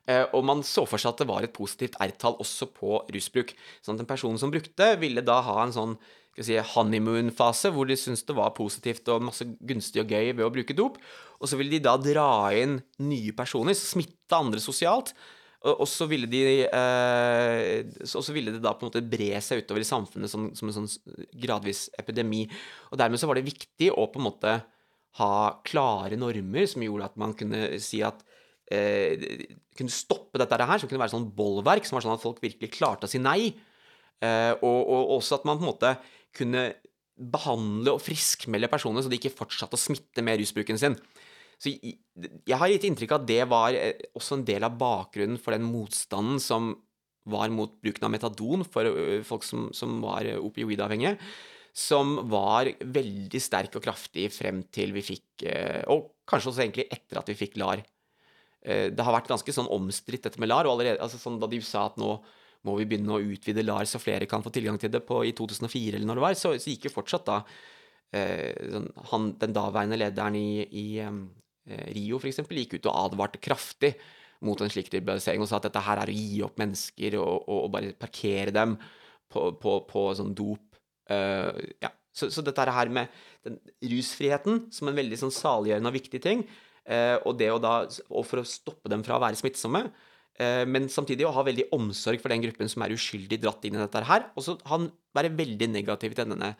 Eh, og man så for seg at det var et positivt R-tall også på rusbruk. Sånn at en person som brukte, ville da ha en sånn si, honeymoon-fase, hvor de syntes det var positivt og masse gunstig og gøy ved å bruke dop. Og så ville de da dra inn nye personer, smitte andre sosialt. Og så ville, de, eh, så ville det da på en måte bre seg utover i samfunnet som, som, en sånn gradvis epidemi. Og dermed så var det viktig å på en måte ha klare normer som gjorde at man kunne si at eh, kunne stoppe dette her, som kunne være sånn bollverk, som var sånn at folk virkelig klarte å si nei. Eh, og, og, også at man på en måte kunne behandle og friskmelde personer så de ikke fortsatte å smitte med rusbruken sin. Så jeg har gitt inntrykk av at det var eh, også en del av bakgrunnen for den motstanden som var mot bruken av metadon for eh, folk som, som var opioidavhengige, som var veldig sterk og kraftig frem til vi fikk eh, Og kanskje også egentlig etter at vi fikk LAR. Det har vært ganske sånn omstridt, dette med LAR. og allerede, altså sånn Da de sa at nå må vi begynne å utvide LAR så flere kan få tilgang til det på, i 2004, eller når det var, så, så gikk jo fortsatt da eh, sånn, han, den daværende lederen i, i um, Eh, Rio f.eks. gikk ut og advarte kraftig mot en slik liberalisering og sa at dette her er å gi opp mennesker og, og, og bare parkere dem på, på, på sånn dop. Uh, ja. så, så, dette her med den rusfriheten som en veldig sånn saliggjørende og viktig ting, og det å da og for å stoppe dem fra å være smittsomme, uh, men samtidig å ha veldig omsorg for den gruppen som er uskyldig dratt inn i dette her, og så være veldig negativ til denne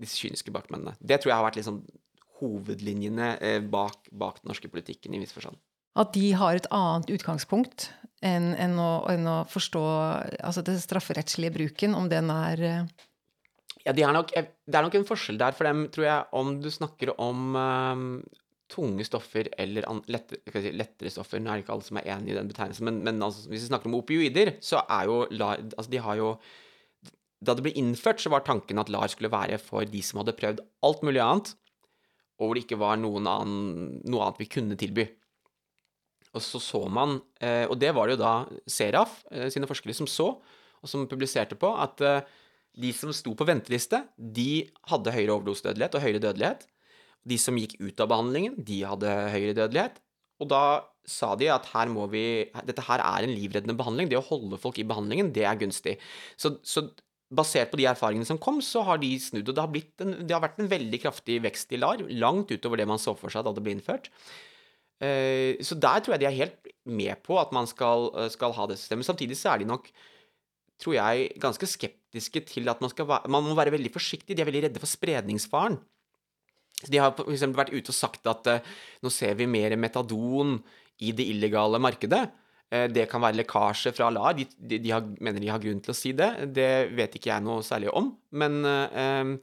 disse kyniske bakmennene. Det tror jeg har vært liksom hovedlinjene eh, bak, bak, den norske politikken i viss forstand. At de har et annet utgangspunkt enn, enn, å, enn å, forstå altså det strafferettslige bruken, om den er eh, Ja, de er nok, det er nok en forskjell der for dem, tror jeg, om du snakker om um, tunge stoffer eller an, lettere, si, lettere, stoffer. Nå er det ikke alle som er enig i den betegnelsen, men, men altså, hvis vi snakker om opioider, så er jo altså, de har jo da det ble innført, så var tanken at LAR skulle være for de som hadde prøvd alt mulig annet, og hvor det ikke var annen, noe annet vi kunne tilby. Og så så man, eh, og det var det jo da Seraf eh, sine forskere som så, og som publiserte på, at eh, de som sto på venteliste, de hadde høyere overdosedødelighet og høyere dødelighet. De som gikk ut av behandlingen, de hadde høyere dødelighet. Og da sa de at her vi, dette her er en livreddende behandling. Det å holde folk i behandlingen, det er gunstig. Så, så basert på de erfaringene som kom, så har de snudd. Og det har, en, det har, vært en veldig kraftig vekst i LAR, langt utover det man så for seg da det ble innført. Eh, så der tror jeg de er helt med på at man skal, eh, skal ha det systemet. Samtidig så er de nok, tror jeg, ganske skeptiske til at man skal være Man må være veldig forsiktig. De er veldig redde for spredningsfaren. De har f.eks. vært ute og sagt at uh, nå ser vi mer metadon i det illegale markedet. Uh, det kan være lekkasje fra LAR. De, de, de har, mener de har grunn til å si det. Det vet ikke jeg noe særlig om. Men uh,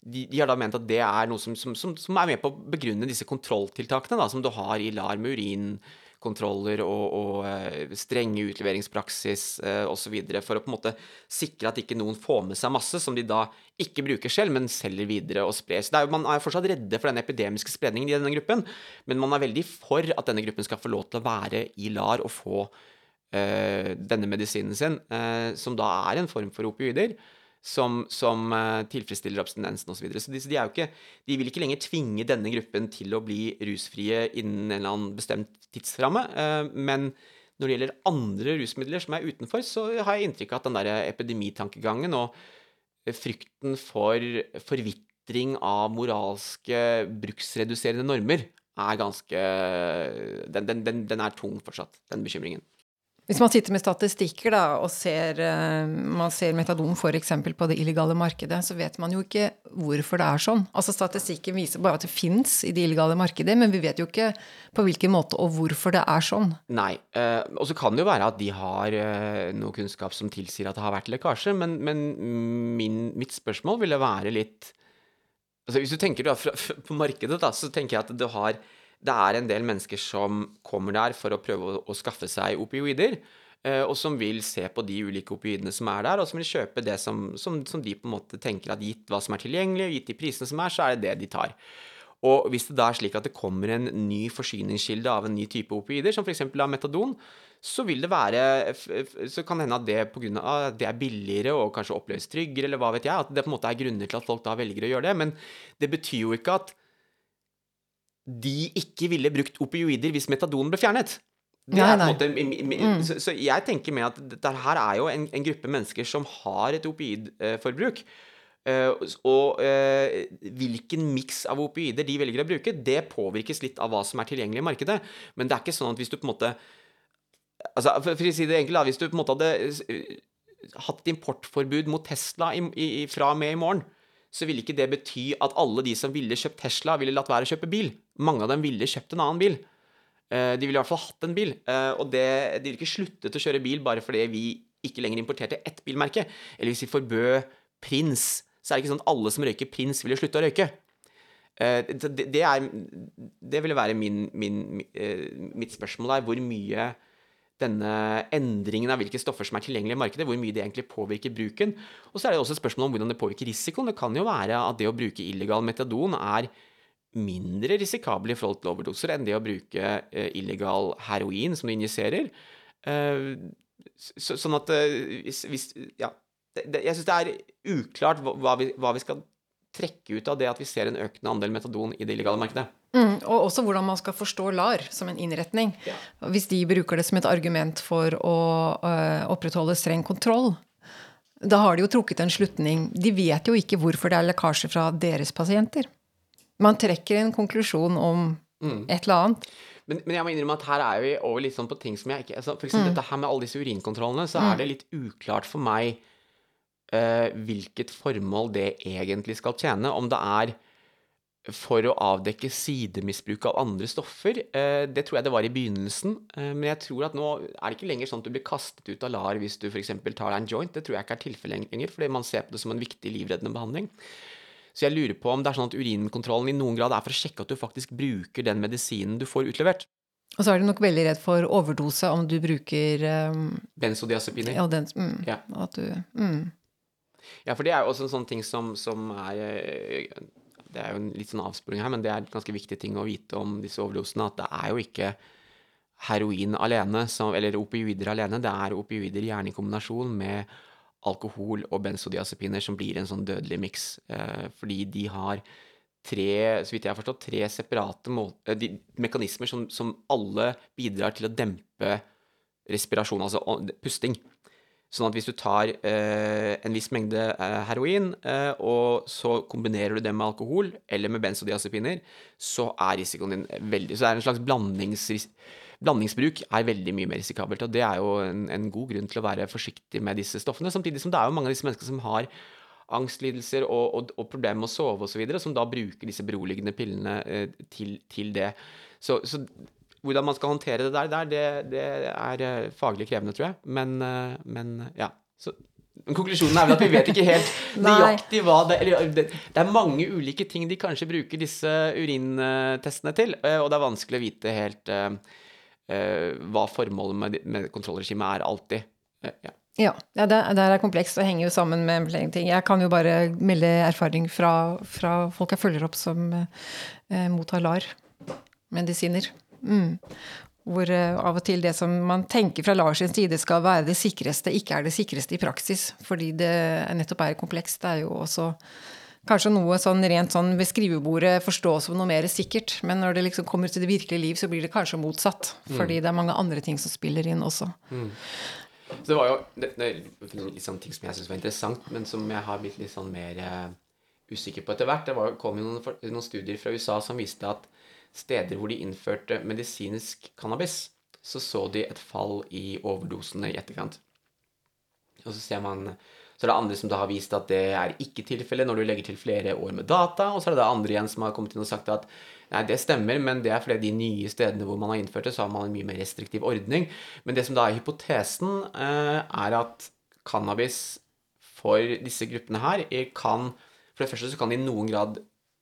de, de, har da ment at det er noe som, som, som, som er med på å begrunne disse kontrolltiltakene da, som du har i LAR med urin kontroller og, og uh, strenge utleveringspraksis uh, osv. for å på en måte sikre at ikke noen får med seg masse som de da ikke bruker selv, men selger videre og sprer. Så er, Man er fortsatt redde for den epidemiske spredningen i denne gruppen, men man er veldig for at denne gruppen skal få lov til å være i LAR og få øh, denne medisinen sin, som da er en form for opioider som, som uh, tilfredsstiller abstinensen osv. Så, videre. så de, så de, er jo ikke, de vil ikke lenger tvinge denne gruppen til å bli rusfrie innen en eller annen bestemt tidsramme. Uh, men når det gjelder andre rusmidler som er utenfor, så har jeg inntrykk av at den der epidemitankegangen og frykten for forvitring av moralske bruksreduserende normer er ganske den, den, den, den er tung fortsatt, den bekymringen. Hvis man sitter med statistikker da, og ser, eh, man ser metadon f.eks. på det illegale markedet, så vet man jo ikke hvorfor det er sånn. Altså Statistikken viser bare at det fins i det illegale markedet, men vi vet jo ikke på hvilken måte og hvorfor det er sånn. Nei. Eh, og så kan det jo være at de har eh, noe kunnskap som tilsier at det har vært lekkasje, men, men min, mitt spørsmål ville være litt Altså Hvis du tenker da, på markedet, da, så tenker jeg at du har det er en del mennesker som kommer der for å prøve å, å skaffe seg opioider. eh, Og som vil se på de ulike opioidene som er der, og som vil kjøpe det som, som, som de på en måte tenker at gitt hva som er tilgjengelig, og gitt de prisene som er, så er det det de tar. Og hvis det da er slik at det kommer en ny forsyningskilde av en ny type opioider, som f.eks. av metadon, så vil det være Så kan det hende at det av at det er billigere og kanskje oppleves tryggere, eller hva vet jeg, at det på en måte er grunner til at folk da velger å gjøre det. Men det betyr jo ikke at de ikke ville brukt opioider hvis metadonen ble fjernet. Det Nei, er på en måte, Mm. så, så jeg tenker med at dette her er jo en, en gruppe mennesker som har et opioidforbruk. Uh, og uh, hvilken miks av opioider de velger å bruke, det påvirkes litt av hva som er tilgjengelig i markedet. Men det er ikke sånn at hvis du på en måte altså For, for å si det enkelt, hvis du på en måte hadde eh, hatt importforbud mot Tesla i, i- fra og med i morgen, så ville ikke det bety at alle de som ville kjøpt Tesla, ville latt være å kjøpe bil. Mange av dem ville kjøpt en annen bil. Eh, De ville i hvert fall hatt en bil. eh, Og det, de ville ikke sluttet å kjøre bil bare fordi vi ikke lenger importerte ett bilmerke. Eller hvis vi forbød Prins, så er det ikke sånn at alle som røyker Prins, ville slutte å røyke. Eh, Det, er Det ville være min, min, mitt spørsmål der. Hvor mye denne endringen av hvilke stoffer som er tilgjengelige i markedet, hvor mye det egentlig påvirker bruken. Og så er det også et spørsmål om hvordan det påvirker risikoen. Det kan jo være at det å bruke illegal metadon er mindre risikabel i forhold til overdoser enn det å bruke eh, illegal heroin som du injiserer. Eh, så, sånn at eh, hvis, Ja. Jeg syns det er uklart hva, vi, hva vi skal trekke ut av det at vi ser en økende andel metadon i det illegale markedet. Mm, og også hvordan man skal forstå LAR som en innretning. Ja. Hvis de bruker det som et argument for å øh, opprettholde streng kontroll, da har de jo trukket en slutning. De vet jo ikke hvorfor det er lekkasje fra deres pasienter. Man trekker en konklusjon om et eller annet. Men, men jeg må innrømme at her er vi over litt sånn på ting som jeg ikke altså For eksempel dette her med alle disse urinkontrollene, så er det litt uklart for meg eh, hvilket formål det egentlig skal tjene. Om det er for å avdekke sidemisbruk av andre stoffer. Eh, det tror jeg det var i begynnelsen. Eh, men jeg tror at nå er det ikke lenger sånn at du blir kastet ut av LAR hvis du f.eks. tar deg en joint. Det tror jeg ikke er tilfellet lenger, fordi man ser på det som en viktig livreddende behandling. Så jeg lurer på om det er sånn at urinkontrollen i noen grad er for å sjekke at du faktisk bruker den medisinen du får utlevert. Og så er du nok veldig redd for overdose om du bruker um, Benzodiazepiner. ja, den, mm, Ja. At du, mm. Ja, for det er jo også en sånn ting som, som er eh, Det er jo en litt sånn avsporing her, men det er en ganske viktig ting å vite om disse overdosene. At det er jo ikke heroin alene, som, eller opioider alene. Det er opioider gjerne i kombinasjon med alkohol og benzodiazepiner som blir en sånn dødelig miks. Eh, fordi de har tre, så vidt jeg har forstått, tre separate må eh, de, mekanismer som, som alle bidrar til å dempe respirasjon, altså pusting. Sånn at hvis du tar eh, en viss mengde eh, heroin, eh, og så kombinerer du det med alkohol eller med benzodiazepiner, så er risikoen din veldig Så det er en slags blandingsbruk er veldig mye mer risikabelt. Og det er jo en, en god grunn til å være forsiktig med disse stoffene. Samtidig som det er jo mange av disse menneskene som har angstlidelser og, og, og problemer med å sove osv., som da bruker disse beroligende pillene eh, til, til det. Så, så hvordan man skal håndtere det der, det, det er eh, faglig krevende, tror jeg. Men, eh, men ja. Så konklusjonen er vel at vi vet ikke helt nøyaktig hva det Eller det, det er mange ulike ting de kanskje bruker disse urintestene til, eh, og det er vanskelig å vite helt uh, hva formålet med, med kontrollregimet er alltid. Uh, ja. Ja, ja det, det er komplekst og henger jo sammen med flere ting. Jeg kan jo bare melde erfaring fra, fra folk jeg følger opp som eh, mottar LAR-medisiner. Mm. Hvor eh, av og til det som man tenker fra Lars sin side skal være det sikreste, ikke er det sikreste i praksis. Fordi det nettopp er komplekst. Det er jo også kanskje noe sånn rent sånn ved skrivebordet forstås som noe mer sikkert. Men når det liksom kommer til det virkelige liv, så blir det kanskje motsatt. Fordi det er mange andre ting som spiller inn også. Så det var jo det, det, litt sånne ting som jeg syns var interessant, men som jeg har blitt litt sånn mer eh, usikker på etter hvert. Det var, kom jo noen, noen studier fra USA som viste at steder hvor de innførte medisinsk cannabis, så så de et fall i overdosene i etterkant. Og så ser man så er det andre som da har vist at det er ikke tilfellet når du legger til flere år med data, og så er det da andre igjen som har kommet inn og sagt at nei, det stemmer, men det er fordi de nye stedene hvor man har innført det, så har man en mye mer restriktiv ordning. Men det som da er hypotesen, eh, er at cannabis for disse gruppene her eh, kan For det første så kan det i noen grad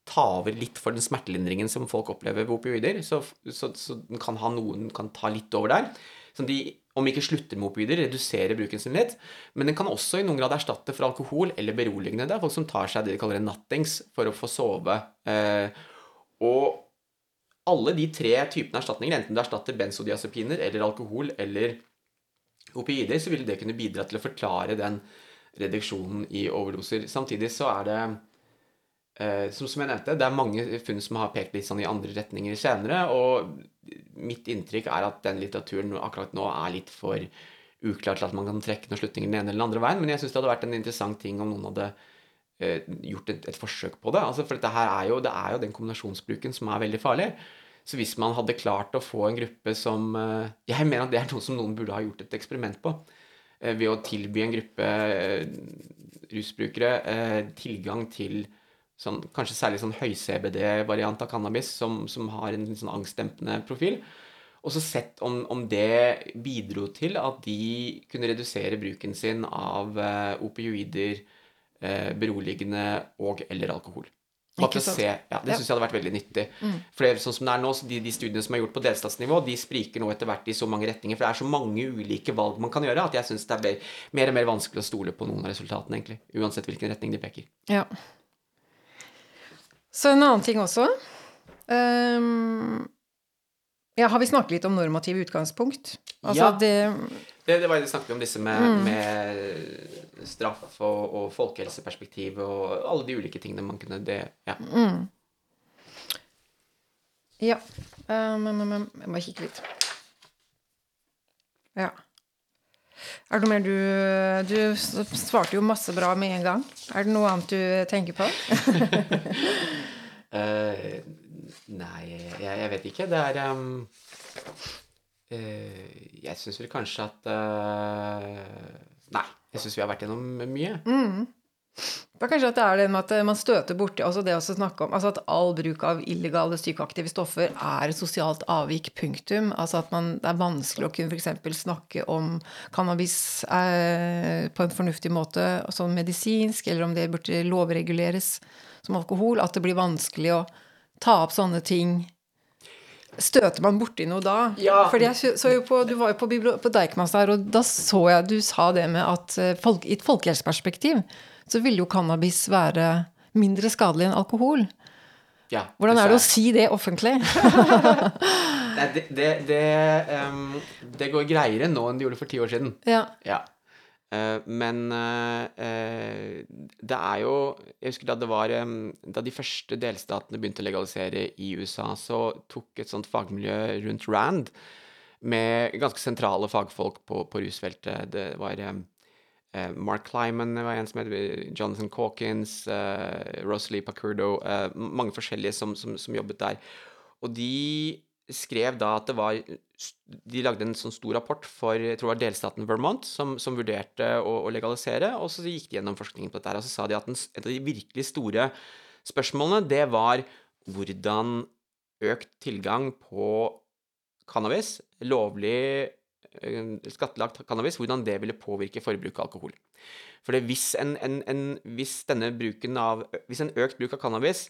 ta over litt for den smertelindringen som folk opplever ved opioider. Så, så, så den kan ha noen kan ta litt over der. Så de, om ikke slutter med opioider, reduserer bruken sin litt. Men den kan også i noen grad erstatte for alkohol eller beroligende. Det er folk som tar seg det de kaller en nattings for å få sove. Eh, og alle de tre typene erstatninger, enten du erstatter benzodiazepiner eller alkohol eller opioider, så vil det kunne bidra til å forklare den reduksjonen i overdoser. Samtidig så er det som, som, jeg nevnte, det er mange funn som har pekt litt sånn i andre retninger senere. Og mitt inntrykk er at den litteraturen akkurat nå er litt for uklar til at man kan trekke noen slutninger den ene eller den andre veien. Men jeg syns det hadde vært en interessant ting om noen hadde eh, gjort et, et, forsøk på det. Altså, for dette her er jo, det er jo den kombinasjonsbruken som er veldig farlig. Så hvis man hadde klart å få en gruppe som eh, Jeg mener at det er noe som noen burde ha gjort et eksperiment på. Eh, ved å tilby en gruppe eh, rusbrukere eh, tilgang til sånn, kanskje særlig sånn høy-CBD-variant av cannabis som, som, har en sånn angstdempende profil. Og så sett om, om, det bidro til at de kunne redusere bruken sin av uh, opioider, uh, beroligende og eller alkohol. Bare for å Se, ja, det ja. syns jeg hadde vært veldig nyttig. Mm. For sånn som det er nå, de, de, studiene som er gjort på delstatsnivå, de spriker nå etter hvert i så mange retninger. For det er så mange ulike valg man kan gjøre, at jeg syns det er mer og mer vanskelig å stole på noen av resultatene, egentlig. Uansett hvilken retning de peker. Ja. Så en annen ting også um, ja, Har vi snakket litt om normative utgangspunkt? Altså ja. Det, det, det var det vi snakket om, disse med, mm. med straff og, og, folkehelseperspektiv og alle de ulike tingene man kunne det, Ja. Mm. Ja. Um, jeg må kikke litt. Ja. Er det noe mer du Du svarte jo masse bra med en gang. Er det noe annet du tenker på? uh, nei, jeg, jeg, vet ikke. Det er um, uh, Jeg syns vel kanskje at uh, Nei, jeg syns vi har vært gjennom mye. Mm. Det er kanskje at det er det med at man støter borti altså det å snakke om altså at all bruk av illegale psykoaktive stoffer er sosialt avvik, punktum. Altså at man, det er vanskelig å kunne f.eks. snakke om cannabis eh, på en fornuftig måte, sånn medisinsk, eller om det burde lovreguleres som alkohol. At det blir vanskelig å ta opp sånne ting. Støter man borti noe da? Ja. Fordi jeg så jo på, Du var jo på, på Deichmans der, og da så jeg du sa det med at eh, folk, i et folkehelseperspektiv så vil jo cannabis være mindre skadelig enn alkohol. Ja, Hvordan er det å si det offentlig? det, det, det, um, det, går greiere nå enn det gjorde for ti år siden. Ja. ja. Uh, men uh, det er jo Jeg husker da det var um, Da de første delstatene begynte å legalisere i USA, så tok et sånt fagmiljø rundt Rand med ganske sentrale fagfolk på, på rusfeltet. Det var um, Mark Kleiman var en som het Jonathan Calkins, uh, Rosalie Pacurdo Mange forskjellige som, som, som, jobbet der. Og de skrev da at det var De lagde en sånn stor rapport for jeg tror det var delstaten Vermont, som, som vurderte å, å, legalisere, og så gikk de gjennom forskningen på dette. Og så sa de at et av de virkelig store spørsmålene, det var hvordan økt tilgang på cannabis, lovlig Eh, skattelagt cannabis, hvordan det ville påvirke forbruket av alkohol. For hvis, en, en, hvis, av, hvis en økt bruk av cannabis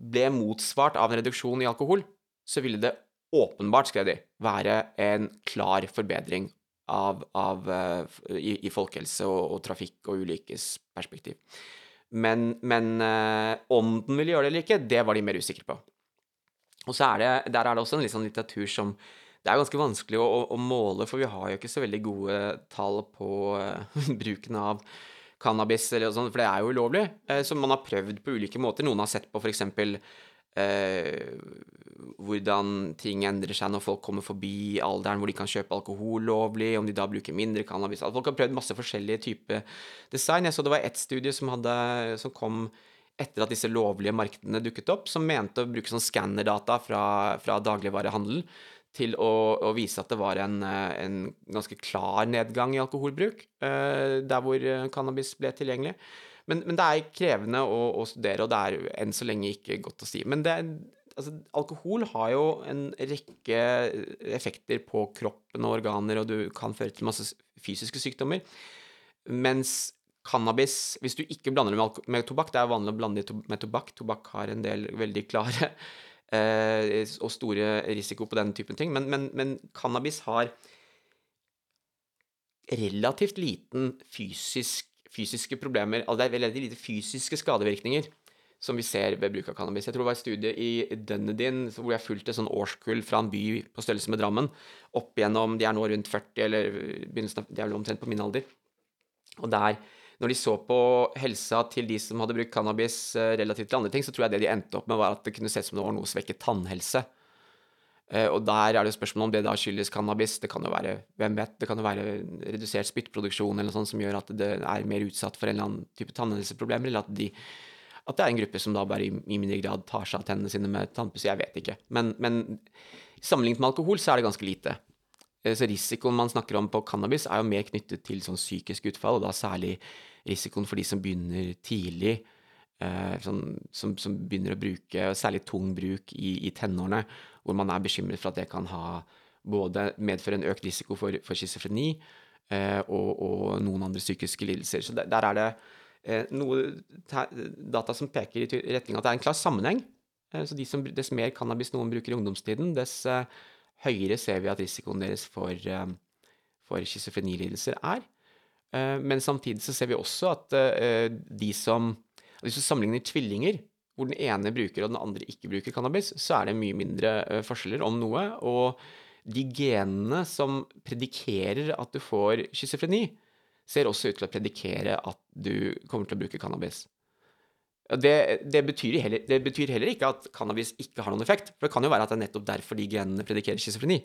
ble motsvart av en reduksjon i alkohol, så ville det åpenbart, skrev de, være en klar forbedring av, av, uh, i, i, folkehelse og, og, trafikk og ulykkes perspektiv. Men, men uh, om den ville gjøre det eller ikke, det var de mer usikre på. Og så er det, der er det også en litt sånn litteratur som det er ganske vanskelig å, å, måle, for vi har jo ikke så veldig gode tall på uh, bruken av cannabis, eller sånt, for det er jo ulovlig. Uh, så man har prøvd på ulike måter. Noen har sett på f.eks. Uh, eh, hvordan ting endrer seg når folk kommer forbi alderen hvor de kan kjøpe alkohol lovlig, om de da bruker mindre cannabis. Folk har prøvd masse forskjellige typer design. Jeg så det var ett studie som, hadde, som kom etter at disse lovlige markedene dukket opp, som mente å bruke sånn skannerdata fra, fra dagligvarehandelen til å, å, vise at det var en, eh, en, ganske klar nedgang i alkoholbruk eh, der hvor eh, cannabis ble tilgjengelig. Men, men det er krevende å, å, studere, og det er enn så lenge ikke godt å si. Men det, altså, alkohol har jo en rekke effekter på kroppen og organer, og du kan føre til masse fysiske sykdommer. Mens cannabis Hvis du ikke blander det med, med tobakk Det er vanlig å blande det med tobakk. Tobakk har en del veldig klare eh, og store risiko på den typen ting. Men, men, men cannabis har relativt liten fysisk, fysiske problemer Altså det er veldig lite fysiske skadevirkninger som vi ser ved bruk av cannabis. Jeg tror det var et studie i Dunedin hvor jeg fulgte sånn årskull fra en by på størrelse med Drammen opp igjennom De er nå rundt 40, eller begynnelsen av De er vel omtrent på min alder. Og der, når de så på helsa til de som hadde brukt cannabis eh, relativt til andre ting, så tror jeg det de endte opp med, var at det kunne se ut som det var noe svekket tannhelse. Eh, Og der er det jo spørsmål om det da skyldes cannabis. Det kan jo være, hvem vet, det kan jo være redusert spyttproduksjon eller noe sånt som gjør at det er mer utsatt for en eller annen type tannhelseproblemer, eller at, de, at det er en gruppe som da bare i, i mindre grad tar seg av tennene sine med tannpuss. Jeg vet ikke. Men, men sammenlignet med alkohol så er det ganske lite. Eh, Så risikoen man snakker om på cannabis, er jo mer knyttet til sånn psykisk utfall, og da særlig risikoen for de som begynner tidlig, eh, sånn, som, som begynner å bruke, særlig tung bruk i, i tenårene, hvor man er bekymret for at det kan ha både medføre en økt risiko for, for schizofreni eh, og, og noen andre psykiske lidelser. Så der, der er det noe data som peker i retning av at det er en klar sammenheng. Så de som, dess mer cannabis noen bruker i ungdomstiden, dess høyere ser vi at risikoen deres for, eh, for schizofrenilidelser er. Eh, Men samtidig så ser vi også at eh, de som Hvis du sammenligner tvillinger, hvor den ene bruker og den andre ikke bruker cannabis, så er det mye mindre forskjeller, om noe. Og de genene som predikerer at du får schizofreni, ser også ut til å predikere at du kommer til å bruke cannabis. Det, det, betyr heller, det betyr heller ikke at cannabis ikke har noen effekt. For det kan jo være at det er nettopp derfor de genene predikerer schizofreni.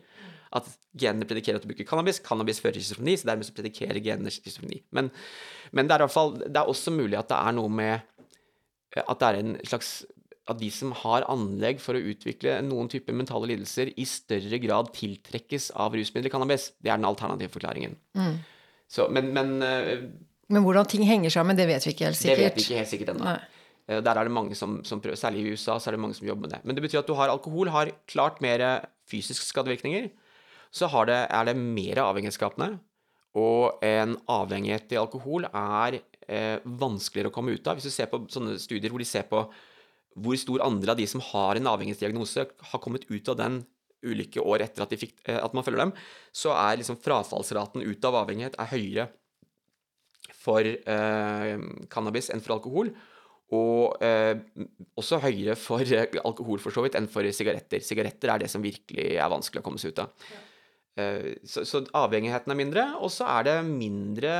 At genene predikerer at du bruker cannabis, cannabis fører schizofreni, så dermed så predikerer genene schizofreni. Men, men det er i hvert fall, det er også mulig at det er noe med at det er en slags at de som har anlegg for å utvikle noen typer mentale lidelser, i større grad tiltrekkes av rusmidler cannabis. Det er den alternative forklaringen. Så, men, men eh, Men hvordan ting henger sammen, det vet vi ikke helt sikkert. det vet vi ikke helt sikkert ennå. Eh, Der er det mange som, som prøver, særlig i USA så er det mange som jobber med det. Men det betyr at du har alkohol har klart mer fysiske skadevirkninger. Så det, er det mer avhengighetsskapende. Og en avhengighet til alkohol er eh, vanskeligere å komme ut av. Hvis du ser på sånne studier hvor de ser på hvor stor andel av de som har en avhengighetsdiagnose, har kommet ut av den ulike år etter at, fikk, eh, at man følger dem, så er liksom frafallsraten ut av avhengighet er høyere for eh, cannabis enn for alkohol. Og eh, også høyere for eh, alkohol for så vidt enn for sigaretter. Sigaretter er det som virkelig er vanskelig å komme seg ut av. Eh, så, så avhengigheten er mindre, og så er det mindre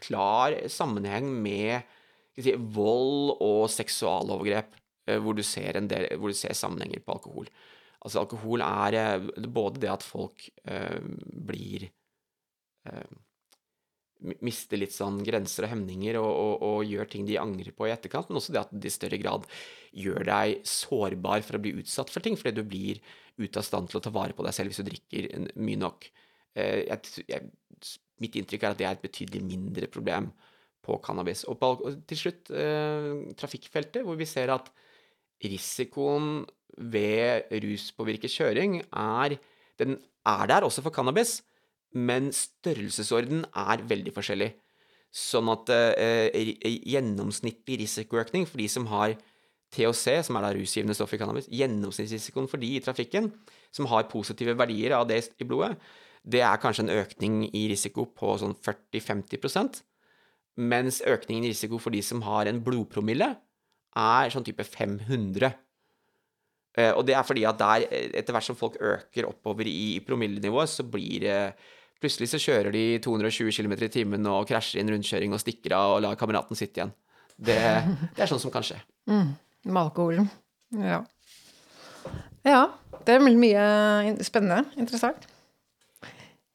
klar sammenheng med si, vold og seksualovergrep, eh, hvor du, ser en del, hvor du ser sammenhenger på alkohol. Altså alkohol er eh, både det at folk eh, blir eh, mister litt sånn grenser og hemninger og, og, og gjør ting de angrer på i etterkant, men også det at det i større grad gjør deg sårbar for å bli utsatt for ting, fordi du blir ute av stand til å ta vare på deg selv hvis du drikker mye nok. Eh, Jeg, jeg, mitt inntrykk er at det er et betydelig mindre problem på cannabis. Og, på, og til slutt eh, trafikkfeltet, hvor vi ser at risikoen ved ruspåvirket kjøring er, den er der også for cannabis, men størrelsesorden er veldig forskjellig. Sånn at eh, gjennomsnittlig risikoøkning for de som har THC, som er da rusgivende stoff i cannabis, gjennomsnittsrisikoen for de i trafikken som har positive verdier av det i blodet, det er kanskje en økning i risiko på sånn 40-50% mens økningen i risiko for de som har en blodpromille, er sånn type 500. Eh, og det er fordi at der, eh, etter hvert som folk øker oppover i, promillenivået, så blir Plutselig så kjører de 220 km i timen og krasjer i en rundkjøring og stikker av og lar kameraten sitte igjen. Det, det er sånn som kan skje. Med alkoholen. Ja. ja. Det er mye spennende. Interessant.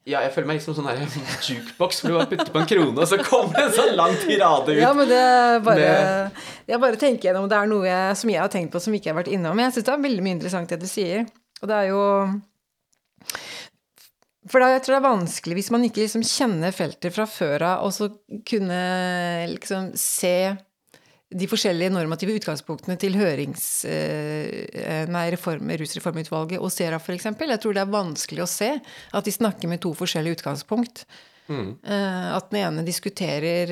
Ja, jeg føler meg liksom sånn her jukebox hvor du bare putter på en krone, og så kommer en sånn lang tirade ut. Ja, men det er bare Med- Jeg bare tenker gjennom det er noe jeg, som jeg har tenkt på som ikke har vært innom. Jeg syns det er veldig mye interessant det du sier. Og det er jo For da, jeg tror det er vanskelig hvis man ikke liksom kjenner feltet fra før av, og så kunne liksom se de forskjellige normative utgangspunktene til hørings... Eh, nei, reform, rusreformutvalget og SERA f.eks. Jeg tror det er vanskelig å se at de snakker med to forskjellige utgangspunkt. Mm. At den ene diskuterer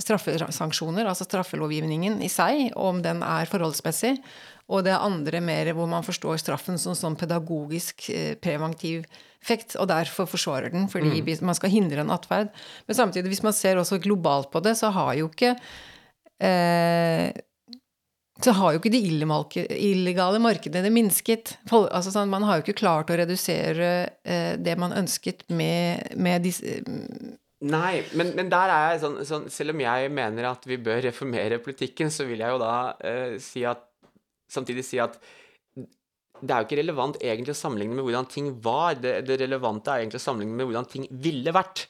straffesanksjoner, altså straffelovgivningen i seg, om den er forholdsmessig. Og det andre mer hvor man forstår straffen som sånn pedagogisk preventiv effekt, og derfor forsvarer den, fordi mm. man skal hindre en atferd. Men samtidig, hvis man ser også globalt på det, så har jo ikke eh, så har jo ikke de illegale markedene minsket. Altså sånn, man har jo ikke klart å redusere eh, det man ønsket med, med disse Nei, men, men, der er jeg sånn, sånn, Selv om jeg mener at vi bør reformere politikken, så vil jeg jo da eh, si at Samtidig si at det er jo ikke relevant egentlig å sammenligne med hvordan ting var. Det, det relevante er egentlig å sammenligne med hvordan ting ville vært.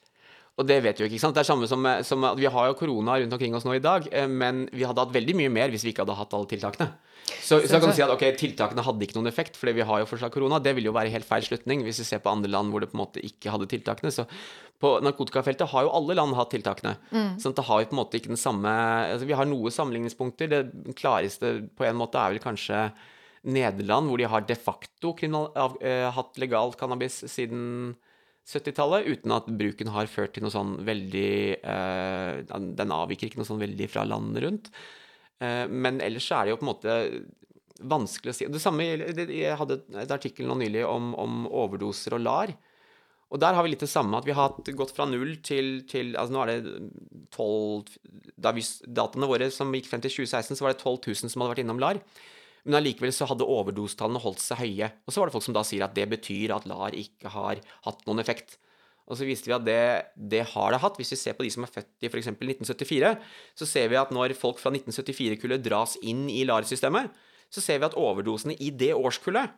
Og det vet vi jo ikke. ikke sant? Det er samme som, som at Vi har jo korona rundt omkring oss nå i dag, eh, men vi hadde hatt veldig mye mer hvis vi ikke hadde hatt alle tiltakene. Så, så kan du si at ok, tiltakene hadde ikke noen effekt, fordi vi har jo fortsatt korona. Det vil jo være helt feil slutning hvis vi ser på andre land hvor det på en måte ikke hadde tiltakene. Så på narkotikafeltet har jo alle land hatt tiltakene. Mm. sånn at det har jo på en måte ikke den samme altså Vi har noe sammenligningspunkter. Det klareste på en måte er vel kanskje Nederland, hvor de har de facto av, eh, hatt legal cannabis siden 70-tallet, uten at bruken har ført til noe sånn veldig eh, Den avviker ikke noe sånn veldig fra landene rundt. Eh, men ellers så er det jo på en måte vanskelig å si Det samme Jeg hadde et artikkel nå nylig om, om, overdoser og LAR. Og der har vi litt det samme, at vi har gått fra null til, til altså Nå er det 12 Da vi, dataene våre som gikk frem til 2016, så var det 12 000 som hadde vært innom LAR. Men allikevel så hadde overdostallene holdt seg høye. Og så var det folk som da sier at det betyr at LAR ikke har hatt noen effekt. Og så viste vi at det, det har det hatt. Hvis vi ser på de som er født i f.eks. 1974, så ser vi at når folk fra 1974-kullet dras inn i LAR-systemet, så ser vi at overdosene i det årskullet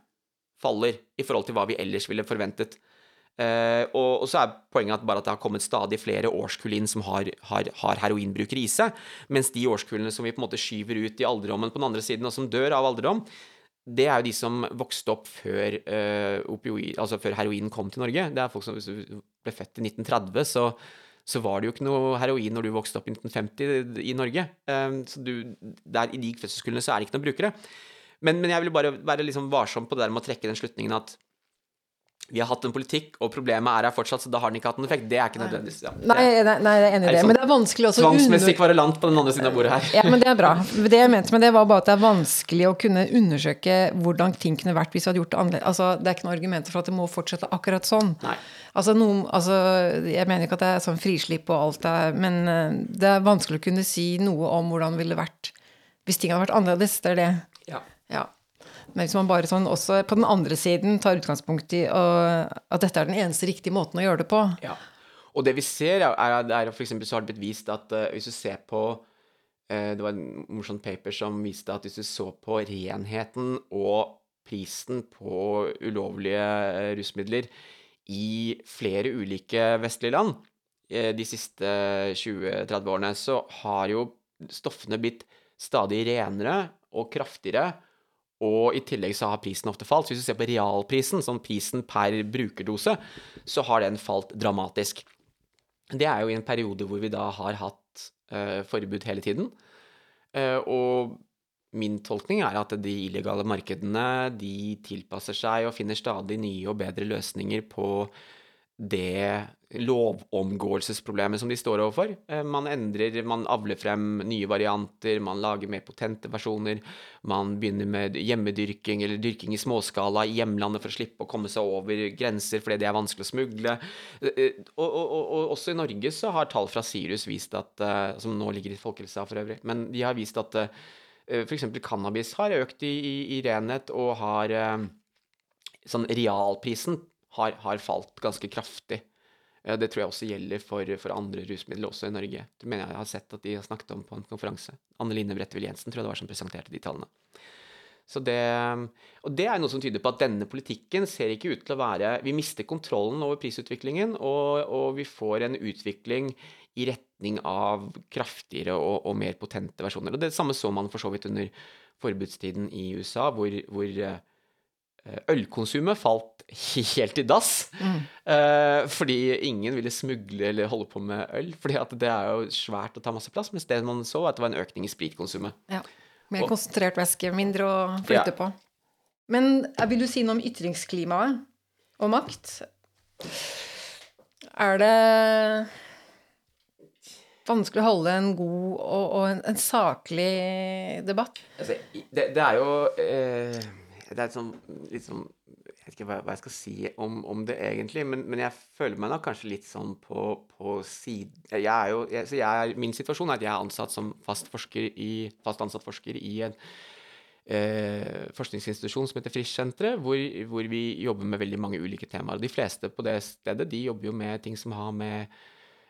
faller i forhold til hva vi ellers ville forventet. Uh, og, og, så er poenget at bare at det har kommet stadig flere årskull inn som har, har, har, heroinbrukere i seg, mens de årskullene som vi på en måte skyver ut i alderdommen på den andre siden, og som dør av alderdom, det er jo de som vokste opp før, uh, opioid, altså før heroin kom til Norge. Det er folk som Hvis du ble født i 1930, så, så var det jo ikke noe heroin når du vokste opp i 1950 i Norge. Um, så du, der, I de fødselskullene så er det ikke noen brukere. Men, men jeg vil bare være liksom varsom på det der med å trekke den slutningen at vi har hatt en politikk, og problemet er her fortsatt, så da har den ikke hatt noen effekt. Det er ikke nødvendigvis ja. Nei, nei, nei, jeg er enig i det. Sånn men det er vanskelig også Tvangsmessig kvarulant på den andre siden av bordet her. Ja, men det er bra. Det jeg mente med det, var bare at det er vanskelig å kunne undersøke hvordan ting kunne vært hvis vi hadde gjort det annerledes. Altså, det er ikke noe argument for at det må fortsette akkurat sånn. Nei. Altså, noen, altså, jeg mener ikke at det er sånn frislipp og alt det er, men eh, det er vanskelig å kunne si noe om hvordan det ville vært hvis ting hadde vært annerledes. Det er det. Ja. ja. Men hvis man bare sånn også på den andre siden tar utgangspunkt i at dette er den eneste riktige måten å gjøre det på Ja. Og det vi ser, er at for eksempel så har det blitt vist at uh, hvis du ser på uh, Det var en morsom paper som viste at hvis du så på renheten og prisen på ulovlige uh, rusmidler i flere ulike vestlige land de siste 20-30 årene, så har jo stoffene blitt stadig renere og kraftigere og i tillegg så har prisen ofte falt. Så hvis du ser på realprisen, sånn prisen per brukerdose, så har den falt dramatisk. Det er jo i en periode hvor vi da har hatt uh, forbud hele tiden. Uh, og min tolkning er at de illegale markedene de tilpasser seg og finner stadig nye og bedre løsninger på det lovomgåelsesproblemet som de står overfor. Eh, man endrer, man avler frem nye varianter, man lager mer potente versjoner. Man begynner med hjemmedyrking eller dyrking i småskala i hjemlandet for å slippe å komme seg over grenser fordi det er vanskelig å smugle. Eh, eh, og, og, og, og også i Norge så har tall fra Sirius vist at Som nå ligger i Folkehelsa for øvrig. Men de har vist at f.eks. cannabis har økt i, i, i renhet og har sånn realprisen har, har falt ganske kraftig. Det tror jeg også gjelder for, for, andre rusmidler også i Norge. Det mener jeg har sett at de har snakket om på en konferanse. Anne Line Bredtvel Jensen tror jeg det var som presenterte de tallene. Det, og det er noe som tyder på at denne politikken ser ikke ut til å være Vi mister kontrollen over prisutviklingen, og, og vi får en utvikling i retning av kraftigere og, og, mer potente versjoner. Og Det samme så man for så vidt under forbudstiden i USA, hvor, hvor eh, ølkonsumet falt helt i dass. mm. fordi ingen ville smugle eller holde på med øl. fordi at det er jo svært å ta masse plass. Mens det man så, var at det var en økning i spritkonsumet. Ja. Mer Og- konsentrert væske, mindre å flytte Ja. på. Men eh, vil du si noe om ytringsklimaet og makt? Er det vanskelig å holde en god og, og en, en saklig debatt? Altså, det, det er jo eh, Det er sånn litt sånn Jeg vet ikke hva, jeg skal si om, om det egentlig, men, men jeg føler meg nok kanskje litt sånn på, på siden Jeg er jo jeg, så jeg Min situasjon er at jeg er ansatt som fast forsker i fast ansatt forsker i en eh, forskningsinstitusjon som heter Frischsenteret, hvor, hvor vi jobber med veldig mange ulike temaer. De fleste på det stedet de jobber jo med ting som har med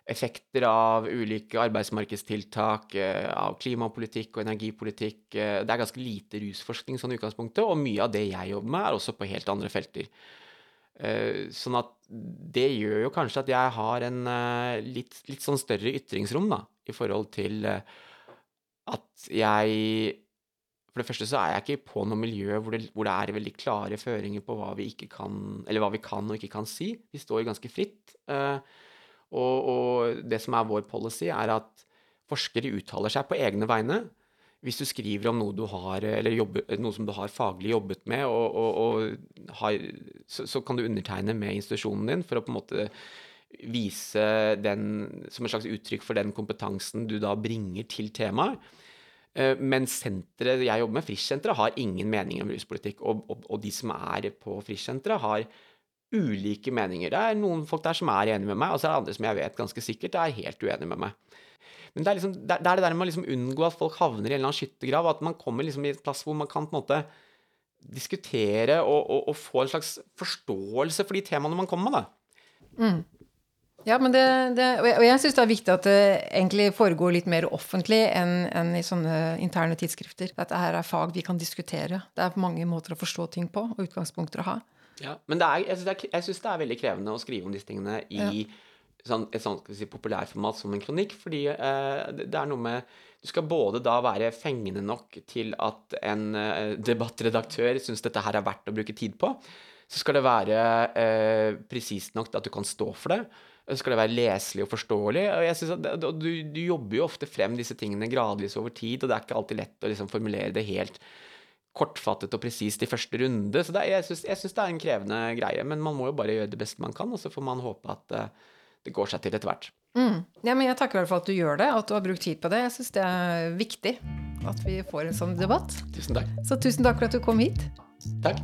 effekter av ulike arbeidsmarkedstiltak, eh, av klimapolitikk og energipolitikk. Eh, Det er ganske lite rusforskning sånn i utgangspunktet, og mye av det jeg jobber med, er også på helt andre felter. Eh, Sånn at det gjør jo kanskje at jeg har en litt, litt sånn større ytringsrom, da, i forhold til at jeg For det første så er jeg ikke på noe miljø hvor det, hvor det er veldig klare føringer på hva vi ikke kan, eller hva vi kan og ikke kan si. Vi står ganske fritt. eh, og, og det som er vår policy, er at forskere uttaler seg på egne vegne. Hvis du skriver om noe, du har, jobber, noe som du har faglig jobbet med, og, og, og har, så, så kan du undertegne med institusjonen din for å på en måte vise den som et slags uttrykk for den kompetansen du da bringer til temaet. Eh, Men senteret jeg jobber med, Frischsenteret, har ingen mening om ruspolitikk. Og, og, og de som er på Frischsenteret, har ulike meninger. Det er noen folk der som er enige med meg, og så er det andre som jeg vet ganske sikkert er helt uenige med meg. Men det er, liksom, det er det er der med å liksom unngå at folk havner i en eller annen skyttergrav, at man kommer liksom i et plass hvor man kan på en måte diskutere og, og, og få en slags forståelse for de temaene man kommer med, da. Ja, men det, det Og jeg, jeg syns det er viktig at det egentlig foregår litt mer offentlig enn enn i sånne interne tidsskrifter. Dette her er fag vi kan diskutere. Det er mange måter å forstå ting på, og utgangspunkter å ha. Ja, men er, jeg syns det, det er veldig krevende å skrive om disse tingene i sånn, et sånt si, populærformat som en kronikk, fordi eh, det, er noe med Du skal både da være fengende nok til at en eh, debattredaktør syns dette her er verdt å bruke tid på. Så skal det være eh, presist nok til at du kan stå for det. Så skal det være leselig og forståelig. Og jeg synes at det, du, du jobber jo ofte frem disse tingene gradvis over tid, og det er ikke alltid lett å liksom formulere det helt kortfattet og presist i første runde. Så det er, jeg syns det er en krevende greie, men man må jo bare gjøre det beste man kan, og så får man håpe at eh, det går seg til etter hvert. Mm. Ja, men jeg takker i hvert fall at du gjør det, at du har brukt tid på det. Jeg syns det er viktig at vi får en sånn debatt. Tusen takk. Så tusen takk for at du kom hit. Takk.